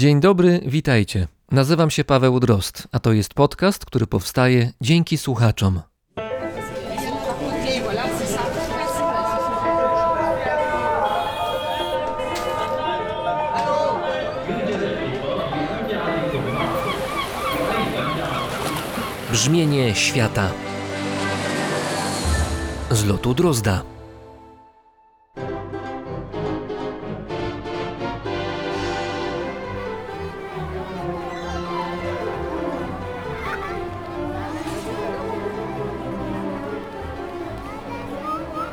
Dzień dobry, witajcie. Nazywam się Paweł Drost, a to jest podcast, który powstaje dzięki słuchaczom. Brzmienie świata z lotu Drozda.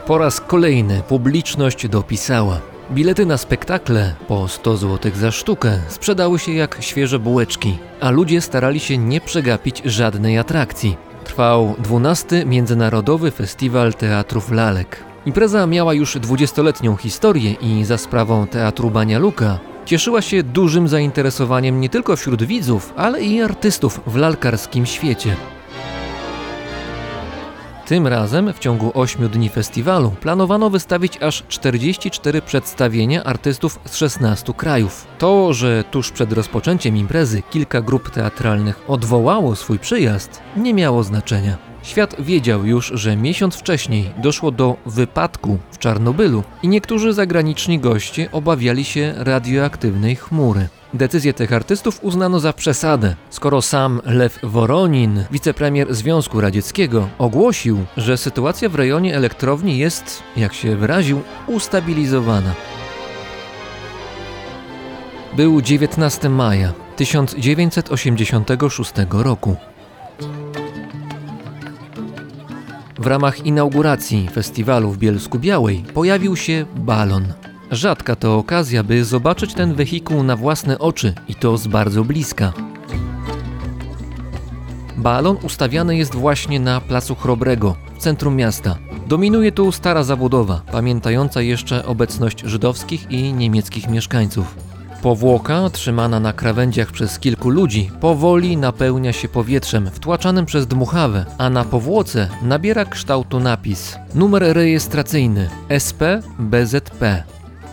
Po raz kolejny publiczność dopisała. Bilety na spektakle po 100 zł za sztukę sprzedały się jak świeże bułeczki, a ludzie starali się nie przegapić żadnej atrakcji. Trwał 12. Międzynarodowy Festiwal Teatrów Lalek. Impreza miała już 20-letnią historię i za sprawą Teatru Bania Luka cieszyła się dużym zainteresowaniem nie tylko wśród widzów, ale i artystów w lalkarskim świecie. Tym razem w ciągu 8 dni festiwalu planowano wystawić aż 44 przedstawienia artystów z 16 krajów. To, że tuż przed rozpoczęciem imprezy kilka grup teatralnych odwołało swój przyjazd, nie miało znaczenia. Świat wiedział już, że miesiąc wcześniej doszło do wypadku w Czarnobylu i niektórzy zagraniczni goście obawiali się radioaktywnej chmury. Decyzję tych artystów uznano za przesadę, skoro sam Lew Woronin, wicepremier Związku Radzieckiego, ogłosił, że sytuacja w rejonie elektrowni jest, jak się wyraził, ustabilizowana. Był 19 maja 1986 roku. W ramach inauguracji festiwalu w Bielsku Białej pojawił się balon. Rzadka to okazja, by zobaczyć ten wehikuł na własne oczy i to z bardzo bliska. Balon ustawiany jest właśnie na placu Chrobrego, w centrum miasta. Dominuje tu stara zabudowa, pamiętająca jeszcze obecność żydowskich i niemieckich mieszkańców. Powłoka, trzymana na krawędziach przez kilku ludzi, powoli napełnia się powietrzem wtłaczanym przez dmuchawę, a na powłoce nabiera kształtu napis numer rejestracyjny SP BZP.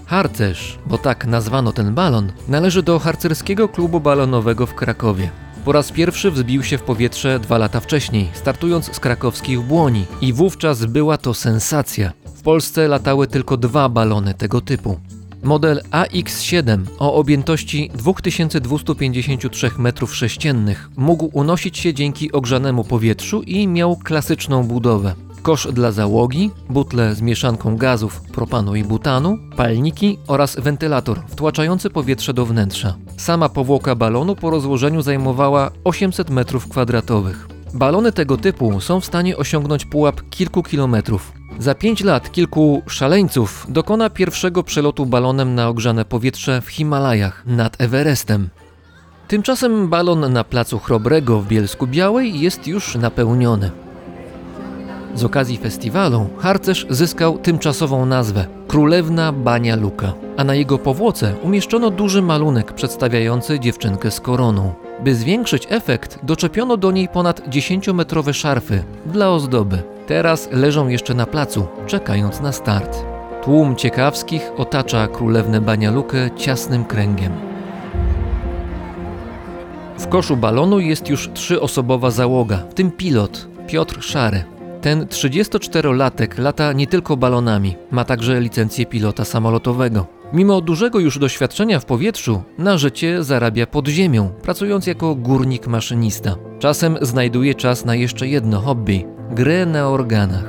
Harcerz, bo tak nazwano ten balon, należy do harcerskiego klubu balonowego w Krakowie. Po raz pierwszy wzbił się w powietrze dwa lata wcześniej, startując z krakowskich Błoni i wówczas była to sensacja. W Polsce latały tylko dwa balony tego typu. Model AX-7 o objętości 2253 m3 mógł unosić się dzięki ogrzanemu powietrzu i miał klasyczną budowę. Kosz dla załogi, butle z mieszanką gazów propanu i butanu, palniki oraz wentylator wtłaczający powietrze do wnętrza. Sama powłoka balonu po rozłożeniu zajmowała 800 m2. Balony tego typu są w stanie osiągnąć pułap kilku kilometrów. Za 5 lat kilku szaleńców dokona pierwszego przelotu balonem na ogrzane powietrze w Himalajach nad Everestem. Tymczasem balon na placu Chrobrego w Bielsku Białej jest już napełniony. Z okazji festiwalu harcerz zyskał tymczasową nazwę Królewna Bania Luka, a na jego powłoce umieszczono duży malunek przedstawiający dziewczynkę z koroną. By zwiększyć efekt, doczepiono do niej ponad 10-metrowe szarfy dla ozdoby. Teraz leżą jeszcze na placu, czekając na start. Tłum ciekawskich otacza królewnę Bania Lukę ciasnym kręgiem. W koszu balonu jest już trzyosobowa załoga, w tym pilot Piotr Szary. Ten 34-latek lata nie tylko balonami, ma także licencję pilota samolotowego. Mimo dużego już doświadczenia w powietrzu, na życie zarabia pod ziemią, pracując jako górnik maszynista. Czasem znajduje czas na jeszcze jedno hobby grę na organach.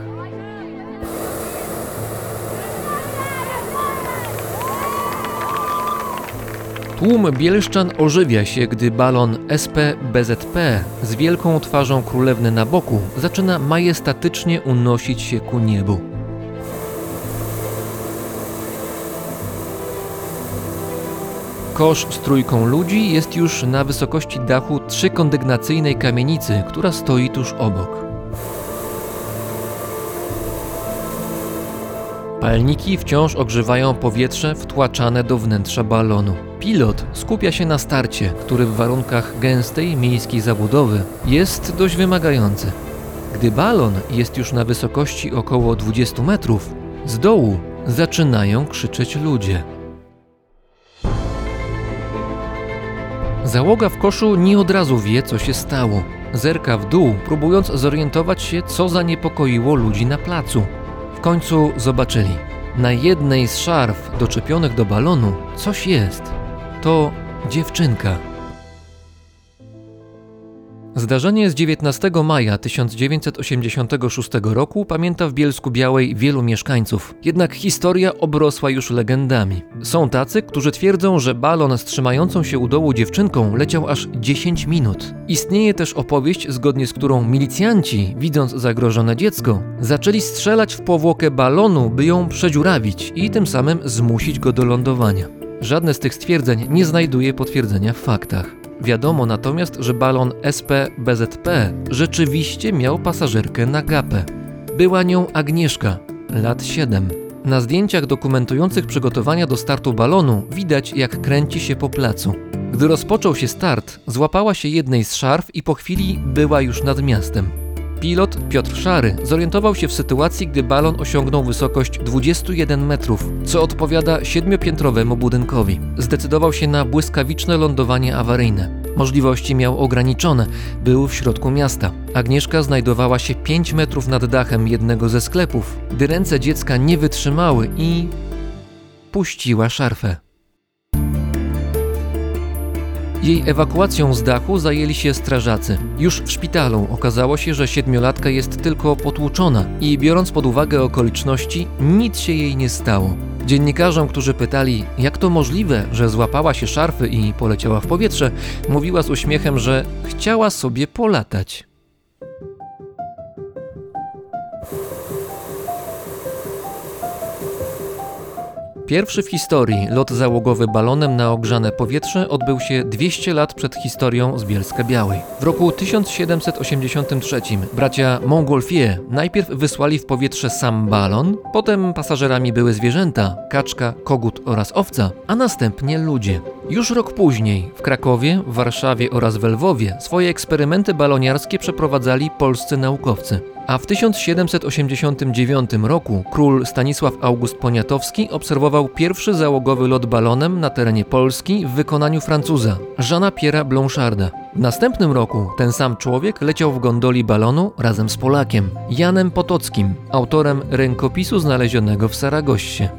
Tłum bielszczan ożywia się, gdy balon SP-BZP z wielką twarzą królewny na boku zaczyna majestatycznie unosić się ku niebu. Kosz z trójką ludzi jest już na wysokości dachu trzykondygnacyjnej kamienicy, która stoi tuż obok. Palniki wciąż ogrzewają powietrze wtłaczane do wnętrza balonu. Pilot skupia się na starcie, który w warunkach gęstej miejskiej zabudowy jest dość wymagający. Gdy balon jest już na wysokości około 20 metrów, z dołu zaczynają krzyczeć ludzie. Załoga w koszu nie od razu wie, co się stało. Zerka w dół, próbując zorientować się, co zaniepokoiło ludzi na placu. W końcu zobaczyli. Na jednej z szarf doczepionych do balonu coś jest. To dziewczynka. Zdarzenie z 19 maja 1986 roku pamięta w Bielsku Białej wielu mieszkańców. Jednak historia obrosła już legendami. Są tacy, którzy twierdzą, że balon z trzymającą się u dołu dziewczynką leciał aż 10 minut. Istnieje też opowieść, zgodnie z którą milicjanci, widząc zagrożone dziecko, zaczęli strzelać w powłokę balonu, by ją przedziurawić i tym samym zmusić go do lądowania. Żadne z tych stwierdzeń nie znajduje potwierdzenia w faktach. Wiadomo natomiast, że balon SP-BZP rzeczywiście miał pasażerkę na gapę. Była nią Agnieszka, lat 7. Na zdjęciach dokumentujących przygotowania do startu balonu widać, jak kręci się po placu. Gdy rozpoczął się start, złapała się jednej z szarf i po chwili była już nad miastem. Pilot Piotr Szary zorientował się w sytuacji, gdy balon osiągnął wysokość 21 metrów, co odpowiada siedmiopiętrowemu budynkowi. Zdecydował się na błyskawiczne lądowanie awaryjne. Możliwości miał ograniczone, był w środku miasta. Agnieszka znajdowała się 5 metrów nad dachem jednego ze sklepów, gdy ręce dziecka nie wytrzymały i puściła szarfę. Jej ewakuacją z dachu zajęli się strażacy. Już w szpitalu okazało się, że siedmiolatka jest tylko potłuczona i biorąc pod uwagę okoliczności, nic się jej nie stało. Dziennikarzom, którzy pytali, jak to możliwe, że złapała się szarfy i poleciała w powietrze, mówiła z uśmiechem, że chciała sobie polatać. Pierwszy w historii lot załogowy balonem na ogrzane powietrze odbył się 200 lat przed historią z Bielska Białej. W roku 1783 bracia Montgolfier najpierw wysłali w powietrze sam balon, potem pasażerami były zwierzęta, kaczka, kogut oraz owca, a następnie ludzie. Już rok później w Krakowie, Warszawie oraz w Lwowie swoje eksperymenty baloniarskie przeprowadzali polscy naukowcy. A w 1789 roku król Stanisław August Poniatowski obserwował pierwszy załogowy lot balonem na terenie Polski w wykonaniu Francuza, Jeana Pierre'a Blancharda. W następnym roku ten sam człowiek leciał w gondoli balonu razem z Polakiem, Janem Potockim, autorem rękopisu znalezionego w Saragossie.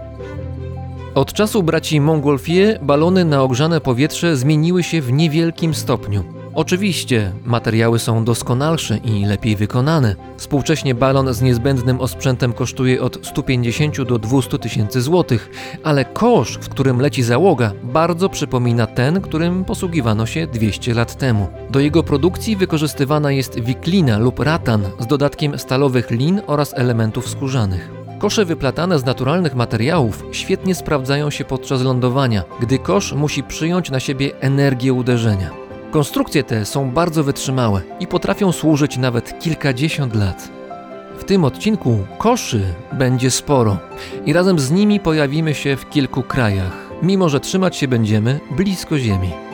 Od czasu braci Montgolfier balony na ogrzane powietrze zmieniły się w niewielkim stopniu. Oczywiście materiały są doskonalsze i lepiej wykonane. Współcześnie balon z niezbędnym osprzętem kosztuje od 150 do 200 tysięcy złotych, ale kosz, w którym leci załoga, bardzo przypomina ten, którym posługiwano się 200 lat temu. Do jego produkcji wykorzystywana jest wiklina lub ratan z dodatkiem stalowych lin oraz elementów skórzanych. Kosze wyplatane z naturalnych materiałów świetnie sprawdzają się podczas lądowania, gdy kosz musi przyjąć na siebie energię uderzenia. Konstrukcje te są bardzo wytrzymałe i potrafią służyć nawet kilkadziesiąt lat. W tym odcinku koszy będzie sporo i razem z nimi pojawimy się w kilku krajach, mimo że trzymać się będziemy blisko Ziemi.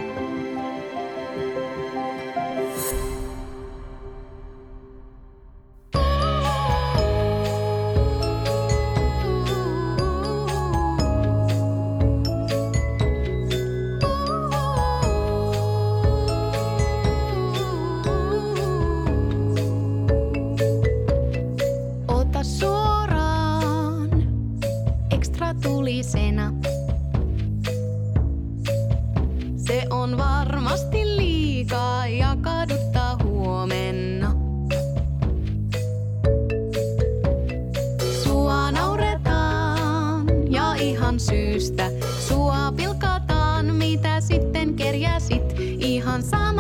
ja sit ihan sama.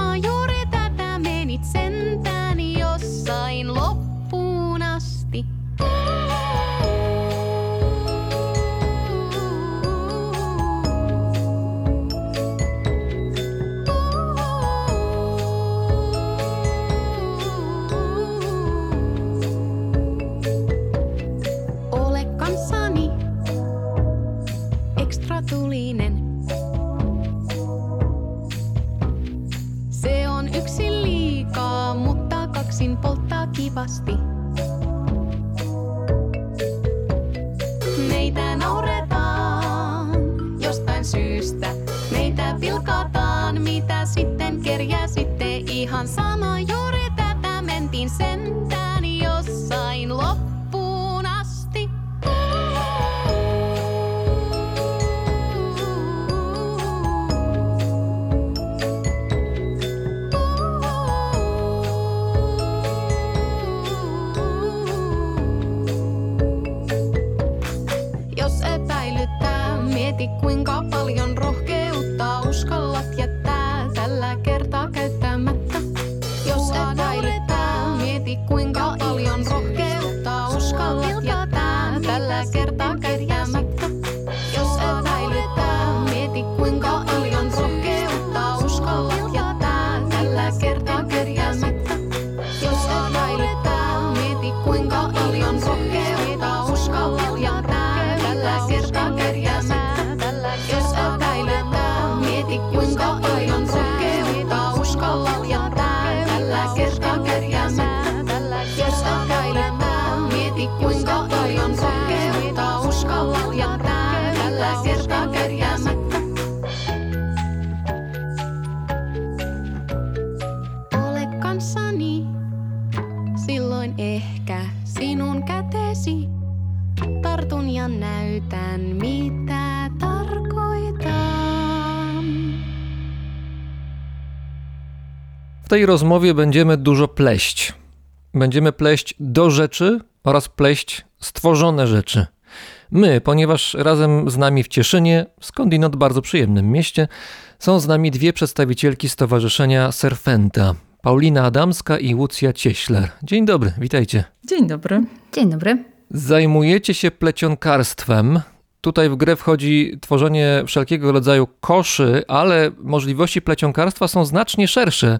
W tej rozmowie będziemy dużo pleść. Będziemy pleść do rzeczy oraz pleść stworzone rzeczy. My, ponieważ razem z nami w Cieszynie, skądinąd bardzo przyjemnym mieście, są z nami dwie przedstawicielki Stowarzyszenia Serfenta. Paulina Adamska i Łucja Cieśler. Dzień dobry, witajcie. Dzień dobry. Dzień dobry. Zajmujecie się plecionkarstwem. Tutaj w grę wchodzi tworzenie wszelkiego rodzaju koszy, ale możliwości plecionkarstwa są znacznie szersze.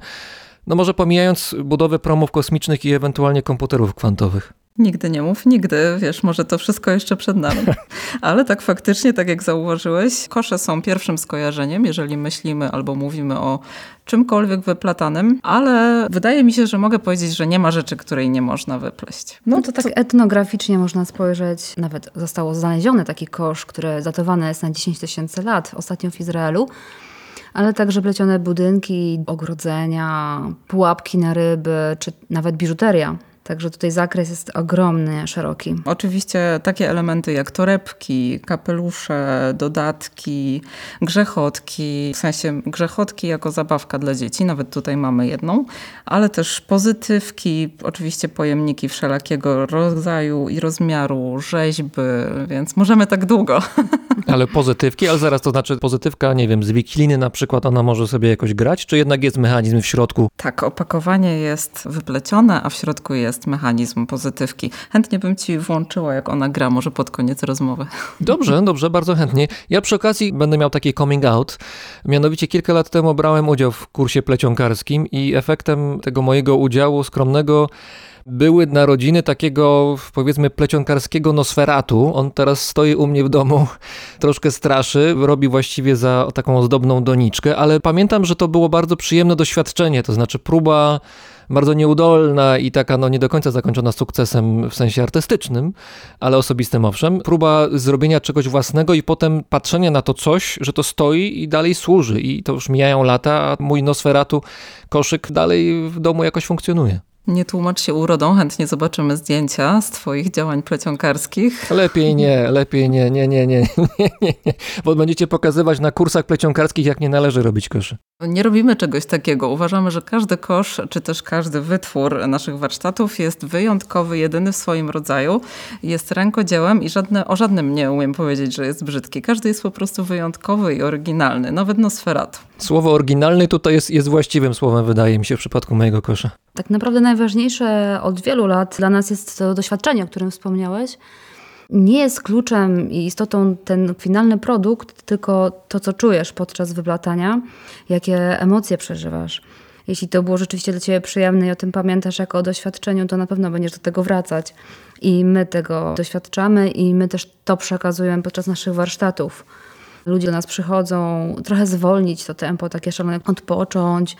No może pomijając budowę promów kosmicznych i ewentualnie komputerów kwantowych. Nigdy nie mów, nigdy, wiesz, może to wszystko jeszcze przed nami. Ale tak faktycznie, tak jak zauważyłeś, kosze są pierwszym skojarzeniem, jeżeli myślimy albo mówimy o czymkolwiek wyplatanym, ale wydaje mi się, że mogę powiedzieć, że nie ma rzeczy, której nie można wypleść. No to tak etnograficznie można spojrzeć. Nawet zostało znaleziony taki kosz, który datowany jest na 10 tysięcy lat, ostatnio w Izraelu. Ale także plecione budynki, ogrodzenia, pułapki na ryby, czy nawet biżuteria. Także tutaj zakres jest ogromny, szeroki. Oczywiście takie elementy jak torebki, kapelusze, dodatki, grzechotki, w sensie grzechotki jako zabawka dla dzieci, nawet tutaj mamy jedną, ale też pozytywki, oczywiście pojemniki wszelakiego rodzaju i rozmiaru, rzeźby, więc możemy tak długo. Ale pozytywki, ale zaraz to znaczy pozytywka, nie wiem, z wikiliny na przykład, ona może sobie jakoś grać, czy jednak jest mechanizm w środku? Tak, opakowanie jest wyplecione, a w środku jest mechanizm pozytywki. Chętnie bym ci włączyła, jak ona gra, może pod koniec rozmowy. Dobrze, dobrze, bardzo chętnie. Ja przy okazji będę miał taki coming out. Mianowicie kilka lat temu brałem udział w kursie plecionkarskim i efektem tego mojego udziału skromnego były narodziny takiego, powiedzmy, plecionkarskiego nosferatu. On teraz stoi u mnie w domu, troszkę straszy, robi właściwie za taką ozdobną doniczkę, ale pamiętam, że to było bardzo przyjemne doświadczenie, to znaczy próba bardzo nieudolna i taka no nie do końca zakończona sukcesem w sensie artystycznym, ale osobistym owszem. Próba zrobienia czegoś własnego i potem patrzenia na to coś, że to stoi i dalej służy. I to już mijają lata, a mój Nosferatu koszyk dalej w domu jakoś funkcjonuje. Nie tłumacz się urodą, chętnie zobaczymy zdjęcia z twoich działań plecionkarskich. Lepiej nie, lepiej nie, nie, nie, nie, nie, nie, nie, bo będziecie pokazywać na kursach plecionkarskich, jak nie należy robić koszy. Nie robimy czegoś takiego. Uważamy, że każdy kosz, czy też każdy wytwór naszych warsztatów jest wyjątkowy, jedyny w swoim rodzaju, jest rękodziełem i żadne, o żadnym nie umiem powiedzieć, że jest brzydki. Każdy jest po prostu wyjątkowy i oryginalny, nawet Nosferatu. Słowo oryginalny tutaj jest, jest właściwym słowem, wydaje mi się, w przypadku mojego kosza. Tak naprawdę najważniejsze od wielu lat dla nas jest to doświadczenie, o którym wspomniałeś. Nie jest kluczem i istotą ten finalny produkt, tylko to, co czujesz podczas wyplatania, jakie emocje przeżywasz. Jeśli to było rzeczywiście dla Ciebie przyjemne i o tym pamiętasz jako o doświadczeniu, to na pewno będziesz do tego wracać. I my tego doświadczamy i my też to przekazujemy podczas naszych warsztatów. Ludzie do nas przychodzą trochę zwolnić to tempo, takie szalone, odpocząć,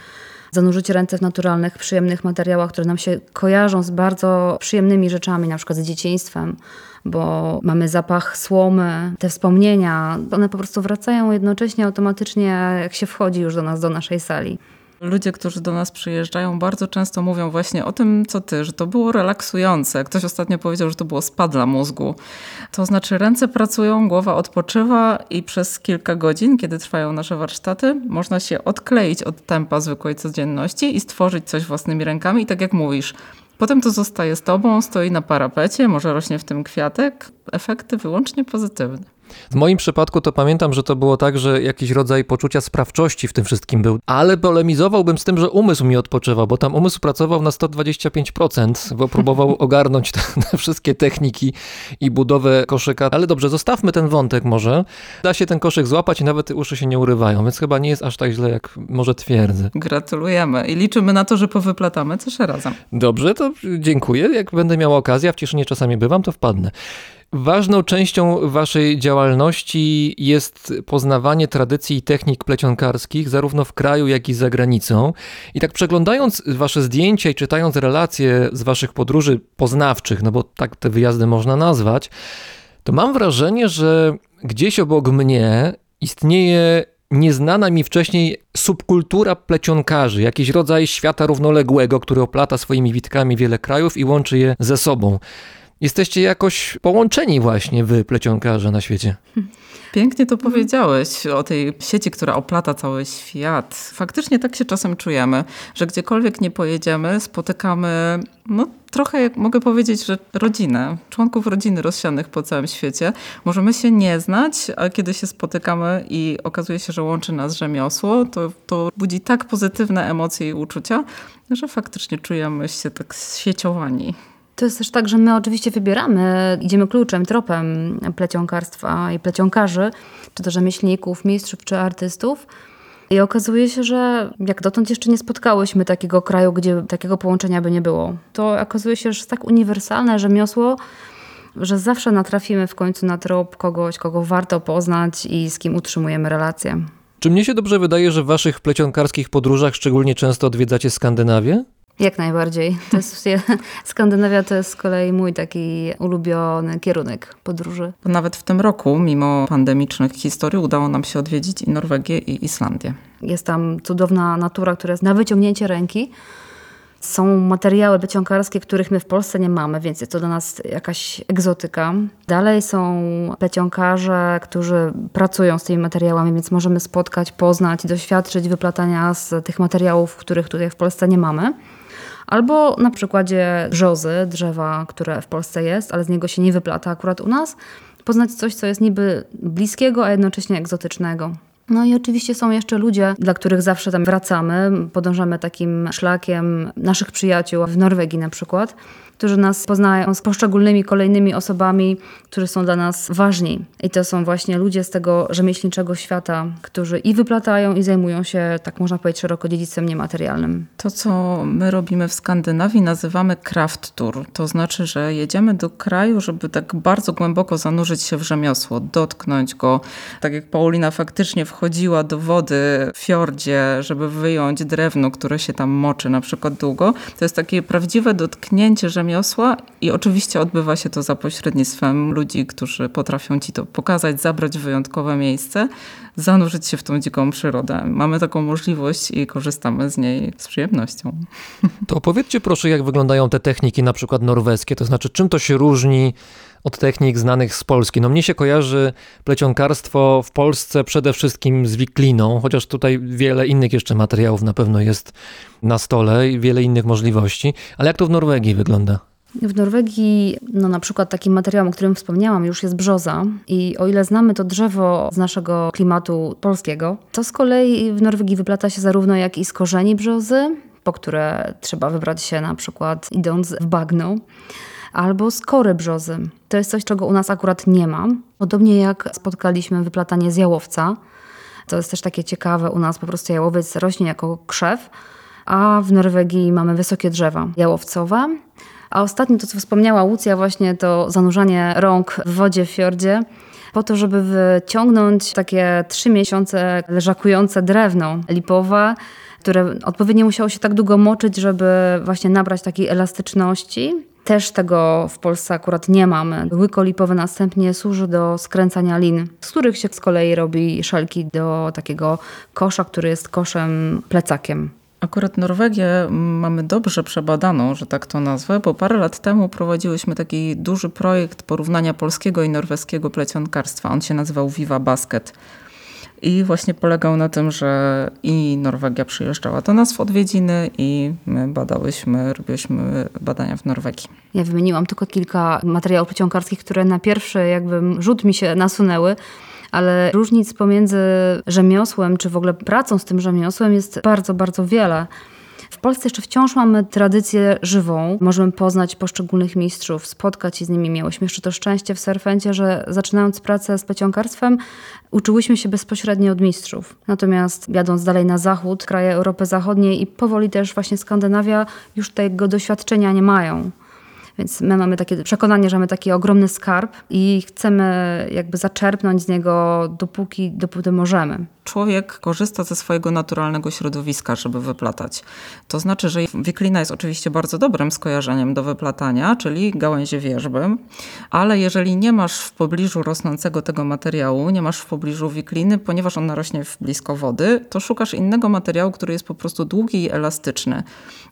zanurzyć ręce w naturalnych, przyjemnych materiałach, które nam się kojarzą z bardzo przyjemnymi rzeczami, na przykład z dzieciństwem, bo mamy zapach słomy, te wspomnienia, one po prostu wracają jednocześnie automatycznie, jak się wchodzi już do nas, do naszej sali. Ludzie, którzy do nas przyjeżdżają, bardzo często mówią właśnie o tym, co ty, że to było relaksujące. Ktoś ostatnio powiedział, że to było spa dla mózgu. To znaczy, ręce pracują, głowa odpoczywa i przez kilka godzin, kiedy trwają nasze warsztaty, można się odkleić od tempa zwykłej codzienności i stworzyć coś własnymi rękami. I tak jak mówisz, Potem to zostaje z tobą, stoi na parapecie, może rośnie w tym kwiatek. Efekty wyłącznie pozytywne. W moim przypadku to pamiętam, że to było tak, że jakiś rodzaj poczucia sprawczości w tym wszystkim był, ale polemizowałbym z tym, że umysł mi odpoczywał, bo tam umysł pracował na 125%, bo próbował ogarnąć te, te wszystkie techniki i budowę koszyka. Ale dobrze, zostawmy ten wątek może. Da się ten koszyk złapać i nawet uszy się nie urywają, więc chyba nie jest aż tak źle, jak może twierdzę. Gratulujemy i liczymy na to, że powyplatamy coś razem. Dobrze, to dziękuję. Jak będę miał okazję, a w Cieszynie czasami bywam, to wpadnę. Ważną częścią Waszej działalności jest poznawanie tradycji i technik plecionkarskich, zarówno w kraju, jak i za granicą. I tak przeglądając Wasze zdjęcia i czytając relacje z Waszych podróży poznawczych, no bo tak te wyjazdy można nazwać, to mam wrażenie, że gdzieś obok mnie istnieje nieznana mi wcześniej subkultura plecionkarzy, jakiś rodzaj świata równoległego, który oplata swoimi witkami wiele krajów i łączy je ze sobą. Jesteście jakoś połączeni właśnie wy, plecionkarze na świecie. Pięknie to powiedziałeś o tej sieci, która oplata cały świat. Faktycznie tak się czasem czujemy, że gdziekolwiek nie pojedziemy, spotykamy, no trochę jak mogę powiedzieć, że rodzinę, członków rodziny rozsianych po całym świecie. Możemy się nie znać, a kiedy się spotykamy i okazuje się, że łączy nas rzemiosło, to, to budzi tak pozytywne emocje i uczucia, że faktycznie czujemy się tak sieciowani. To jest też tak, że my oczywiście wybieramy, idziemy kluczem, tropem plecionkarstwa i plecionkarzy, czy to rzemieślników, mistrzów, czy artystów. I okazuje się, że jak dotąd jeszcze nie spotkałyśmy takiego kraju, gdzie takiego połączenia by nie było. To okazuje się, że jest tak uniwersalne rzemiosło, że zawsze natrafimy w końcu na trop kogoś, kogo warto poznać i z kim utrzymujemy relacje. Czy mnie się dobrze wydaje, że w waszych plecionkarskich podróżach szczególnie często odwiedzacie Skandynawię? Jak najbardziej. To jest, Skandynawia to jest z kolei mój taki ulubiony kierunek podróży. Nawet w tym roku, mimo pandemicznych historii, udało nam się odwiedzić i Norwegię, i Islandię. Jest tam cudowna natura, która jest na wyciągnięcie ręki. Są materiały pleciąkarskie, których my w Polsce nie mamy, więc jest to dla nas jakaś egzotyka. Dalej są plecionkarze, którzy pracują z tymi materiałami, więc możemy spotkać, poznać, doświadczyć wyplatania z tych materiałów, których tutaj w Polsce nie mamy. Albo na przykładzie brzozy, drzewa, które w Polsce jest, ale z niego się nie wyplata akurat u nas, poznać coś, co jest niby bliskiego, a jednocześnie egzotycznego. No i oczywiście są jeszcze ludzie, dla których zawsze tam wracamy, podążamy takim szlakiem naszych przyjaciół w Norwegii na przykład którzy nas poznają z poszczególnymi kolejnymi osobami, którzy są dla nas ważni. I to są właśnie ludzie z tego rzemieślniczego świata, którzy i wyplatają, i zajmują się, tak można powiedzieć, szeroko dziedzictwem niematerialnym. To, co my robimy w Skandynawii, nazywamy craft tour. To znaczy, że jedziemy do kraju, żeby tak bardzo głęboko zanurzyć się w rzemiosło, dotknąć go. Tak jak Paulina faktycznie wchodziła do wody w fiordzie, żeby wyjąć drewno, które się tam moczy na przykład długo. To jest takie prawdziwe dotknięcie rzemiosła i oczywiście odbywa się to za pośrednictwem ludzi, którzy potrafią ci to pokazać, zabrać wyjątkowe miejsce, zanurzyć się w tą dziką przyrodę. Mamy taką możliwość i korzystamy z niej z przyjemnością. To opowiedzcie proszę, jak wyglądają te techniki na przykład norweskie, to znaczy czym to się różni od technik znanych z Polski. No mnie się kojarzy plecionkarstwo w Polsce przede wszystkim z wikliną, chociaż tutaj wiele innych jeszcze materiałów na pewno jest na stole i wiele innych możliwości. Ale jak to w Norwegii wygląda? W Norwegii, no na przykład takim materiałem, o którym wspomniałam, już jest brzoza. I o ile znamy to drzewo z naszego klimatu polskiego, to z kolei w Norwegii wyplata się zarówno jak i z korzeni brzozy, po które trzeba wybrać się na przykład idąc w bagno, albo z kory brzozy. To jest coś, czego u nas akurat nie ma. Podobnie jak spotkaliśmy wyplatanie z jałowca. To jest też takie ciekawe, u nas po prostu jałowiec rośnie jako krzew, a w Norwegii mamy wysokie drzewa jałowcowe. A ostatnio to, co wspomniała Łucja, właśnie to zanurzanie rąk w wodzie w fiordzie. po to, żeby wyciągnąć takie trzy miesiące leżakujące drewno lipowe, które odpowiednio musiało się tak długo moczyć, żeby właśnie nabrać takiej elastyczności. Też tego w Polsce akurat nie mamy. Łyko lipowe następnie służy do skręcania lin, z których się z kolei robi szelki do takiego kosza, który jest koszem plecakiem. Akurat Norwegię mamy dobrze przebadaną, że tak to nazwę, bo parę lat temu prowadziłyśmy taki duży projekt porównania polskiego i norweskiego plecionkarstwa. On się nazywał Viva Basket. I właśnie polegał na tym, że i Norwegia przyjeżdżała do nas w odwiedziny i my badałyśmy, robiłyśmy badania w Norwegii. Ja wymieniłam tylko kilka materiałów pleciąkarskich, które na pierwszy jakby rzut mi się nasunęły, ale różnic pomiędzy rzemiosłem, czy w ogóle pracą z tym rzemiosłem jest bardzo, bardzo wiele. W Polsce jeszcze wciąż mamy tradycję żywą. Możemy poznać poszczególnych mistrzów, spotkać się z nimi. Miałyśmy jeszcze to szczęście w Serfencie, że zaczynając pracę z plecionkarstwem, uczyłyśmy się bezpośrednio od mistrzów. Natomiast jadąc dalej na zachód, kraje Europy Zachodniej i powoli też właśnie Skandynawia już tego doświadczenia nie mają. Więc my mamy takie przekonanie, że mamy taki ogromny skarb i chcemy jakby zaczerpnąć z niego dopóki, dopóty możemy. Człowiek korzysta ze swojego naturalnego środowiska, żeby wyplatać. To znaczy, że wiklina jest oczywiście bardzo dobrym skojarzeniem do wyplatania, czyli gałęzie wierzby, ale jeżeli nie masz w pobliżu rosnącego tego materiału, nie masz w pobliżu wikliny, ponieważ ona rośnie w blisko wody, to szukasz innego materiału, który jest po prostu długi i elastyczny.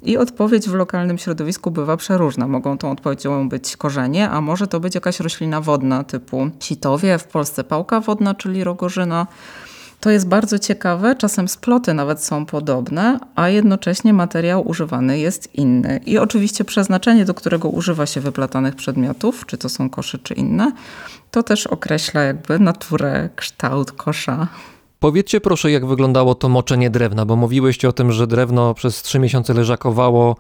I odpowiedź w lokalnym środowisku bywa przeróżna. Mogą tą odpowiedzią być korzenie, a może to być jakaś roślina wodna typu sitowie, w Polsce pałka wodna, czyli rogorzyna. To jest bardzo ciekawe, czasem sploty nawet są podobne, a jednocześnie materiał używany jest inny. I oczywiście przeznaczenie, do którego używa się wyplatanych przedmiotów, czy to są kosze, czy inne, to też określa jakby naturę, kształt kosza. Powiedzcie proszę, jak wyglądało to moczenie drewna, bo mówiłyście o tym, że drewno przez trzy miesiące leżakowało,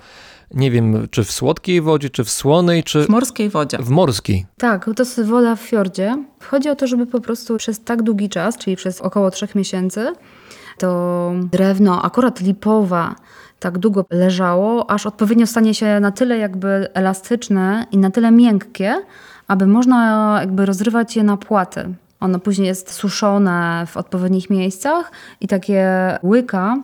nie wiem, czy w słodkiej wodzie, czy w słonej, czy W morskiej wodzie. w morskiej. Tak, to jest woda w fiordzie. Chodzi o to, żeby po prostu przez tak długi czas, czyli przez około trzech miesięcy, to drewno, akurat lipowa, tak długo leżało, aż odpowiednio stanie się na tyle jakby elastyczne i na tyle miękkie, aby można jakby rozrywać je na płaty. Ono później jest suszone w odpowiednich miejscach i takie łyka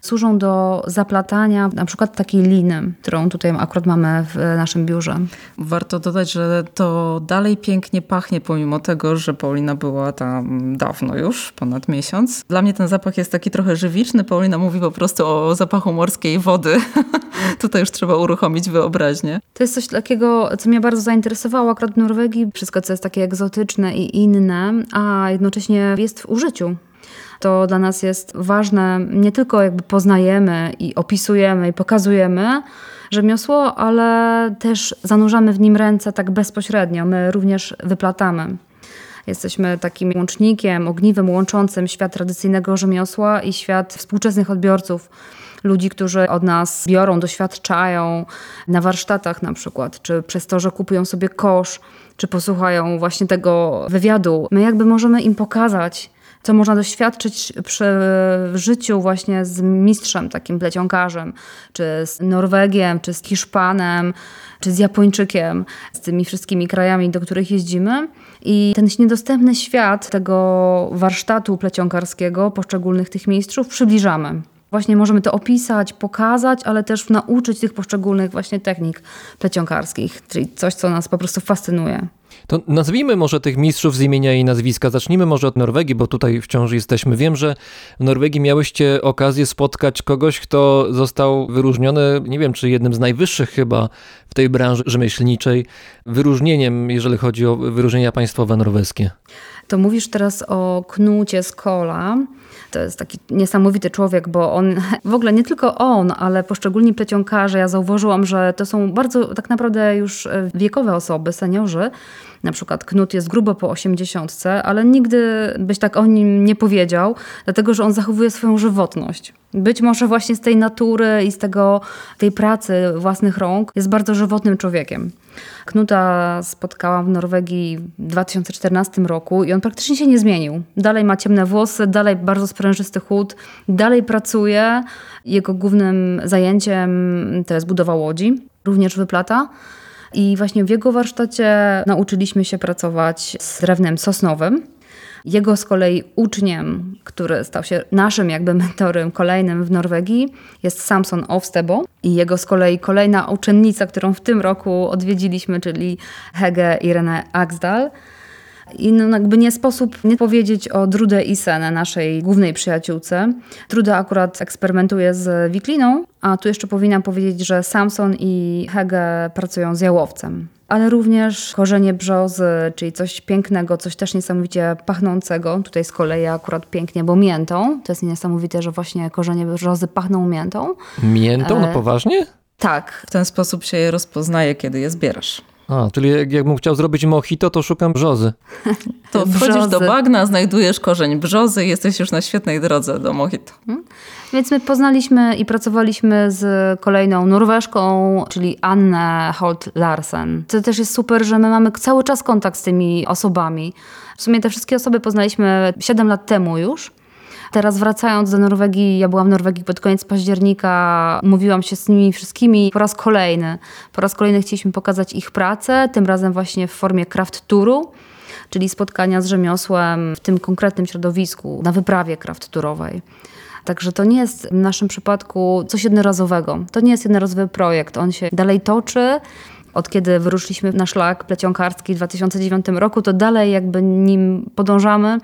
służą do zaplatania na przykład takiej liny, którą tutaj akurat mamy w naszym biurze. Warto dodać, że to dalej pięknie pachnie, pomimo tego, że Paulina była tam dawno już, ponad miesiąc. Dla mnie ten zapach jest taki trochę żywiczny. Paulina mówi po prostu o zapachu morskiej wody. Tutaj już trzeba uruchomić wyobraźnię. To jest coś takiego, co mnie bardzo zainteresowało akurat w Norwegii. Wszystko, co jest takie egzotyczne i inne, a jednocześnie jest w użyciu. To dla nas jest ważne, nie tylko jakby poznajemy i opisujemy i pokazujemy rzemiosło, ale też zanurzamy w nim ręce tak bezpośrednio. My również wyplatamy. Jesteśmy takim łącznikiem, ogniwem łączącym świat tradycyjnego rzemiosła i świat współczesnych odbiorców ludzi, którzy od nas biorą, doświadczają na warsztatach na przykład, czy przez to, że kupują sobie kosz, czy posłuchają właśnie tego wywiadu. My jakby możemy im pokazać, co można doświadczyć przy życiu właśnie z mistrzem, takim plecionkarzem, czy z Norwegiem, czy z Hiszpanem, czy z Japończykiem, z tymi wszystkimi krajami, do których jeździmy. I ten niedostępny świat tego warsztatu plecionkarskiego, poszczególnych tych mistrzów przybliżamy. Właśnie możemy to opisać, pokazać, ale też nauczyć tych poszczególnych właśnie technik plecionkarskich, czyli coś, co nas po prostu fascynuje. To nazwijmy może tych mistrzów z imienia i nazwiska. Zacznijmy może od Norwegii, bo tutaj wciąż jesteśmy. Wiem, że w Norwegii miałyście okazję spotkać kogoś, kto został wyróżniony, nie wiem, czy jednym z najwyższych chyba w tej branży rzemieślniczej, wyróżnieniem, jeżeli chodzi o wyróżnienia państwowe norweskie. To mówisz teraz o Knucie z Kola. To jest taki niesamowity człowiek, bo on, w ogóle nie tylko on, ale poszczególni plecionkarze, ja zauważyłam, że to są bardzo tak naprawdę już wiekowe osoby, seniorzy. Na przykład Knut jest grubo po osiemdziesiątce, ale nigdy byś tak o nim nie powiedział, dlatego że on zachowuje swoją żywotność. Być może właśnie z tej natury i z tego, tej pracy własnych rąk jest bardzo żywotnym człowiekiem. Knuta spotkałam w Norwegii w 2014 roku i on praktycznie się nie zmienił. Dalej ma ciemne włosy, dalej bardzo sprężysty chód, dalej pracuje. Jego głównym zajęciem to jest budowa łodzi, również wyplata. I właśnie w jego warsztacie nauczyliśmy się pracować z drewnem sosnowym. Jego z kolei uczniem, który stał się naszym jakby mentorem kolejnym w Norwegii, jest Samson Ovstebo. I jego z kolei kolejna uczennica, którą w tym roku odwiedziliśmy, czyli Hege Irene Axdal. I no jakby nie sposób nie powiedzieć o Drude Isene, naszej głównej przyjaciółce. Druda akurat eksperymentuje z wikliną, a tu jeszcze powinnam powiedzieć, że Samson i Hege pracują z jałowcem. Ale również korzenie brzozy, czyli coś pięknego, coś też niesamowicie pachnącego. Tutaj z kolei akurat pięknie, bo miętą. To jest niesamowite, że właśnie korzenie brzozy pachną miętą. Miętą? No E, poważnie? Tak, W ten sposób się je rozpoznaje, kiedy je zbierasz. A, czyli jak, jakbym chciał zrobić mojito, to szukam brzozy. To wchodzisz Brzozy. do bagna, znajdujesz korzeń brzozy i jesteś już na świetnej drodze do mojito. Więc my poznaliśmy i pracowaliśmy z kolejną Norweżką, czyli Annę Holt Larsen. To też jest super, że my mamy cały czas kontakt z tymi osobami. W sumie te wszystkie osoby poznaliśmy 7 lat temu już. Teraz wracając do Norwegii, ja byłam w Norwegii pod koniec października, mówiłam się z nimi wszystkimi po raz kolejny. Po raz kolejny chcieliśmy pokazać ich pracę, tym razem właśnie w formie craft touru, czyli spotkania z rzemiosłem w tym konkretnym środowisku, na wyprawie craft tourowej. Także to nie jest w naszym przypadku coś jednorazowego. To nie jest jednorazowy projekt. On się dalej toczy. Od kiedy wyruszyliśmy na szlak plecionkarski w 2009 roku, to dalej jakby nim podążamy,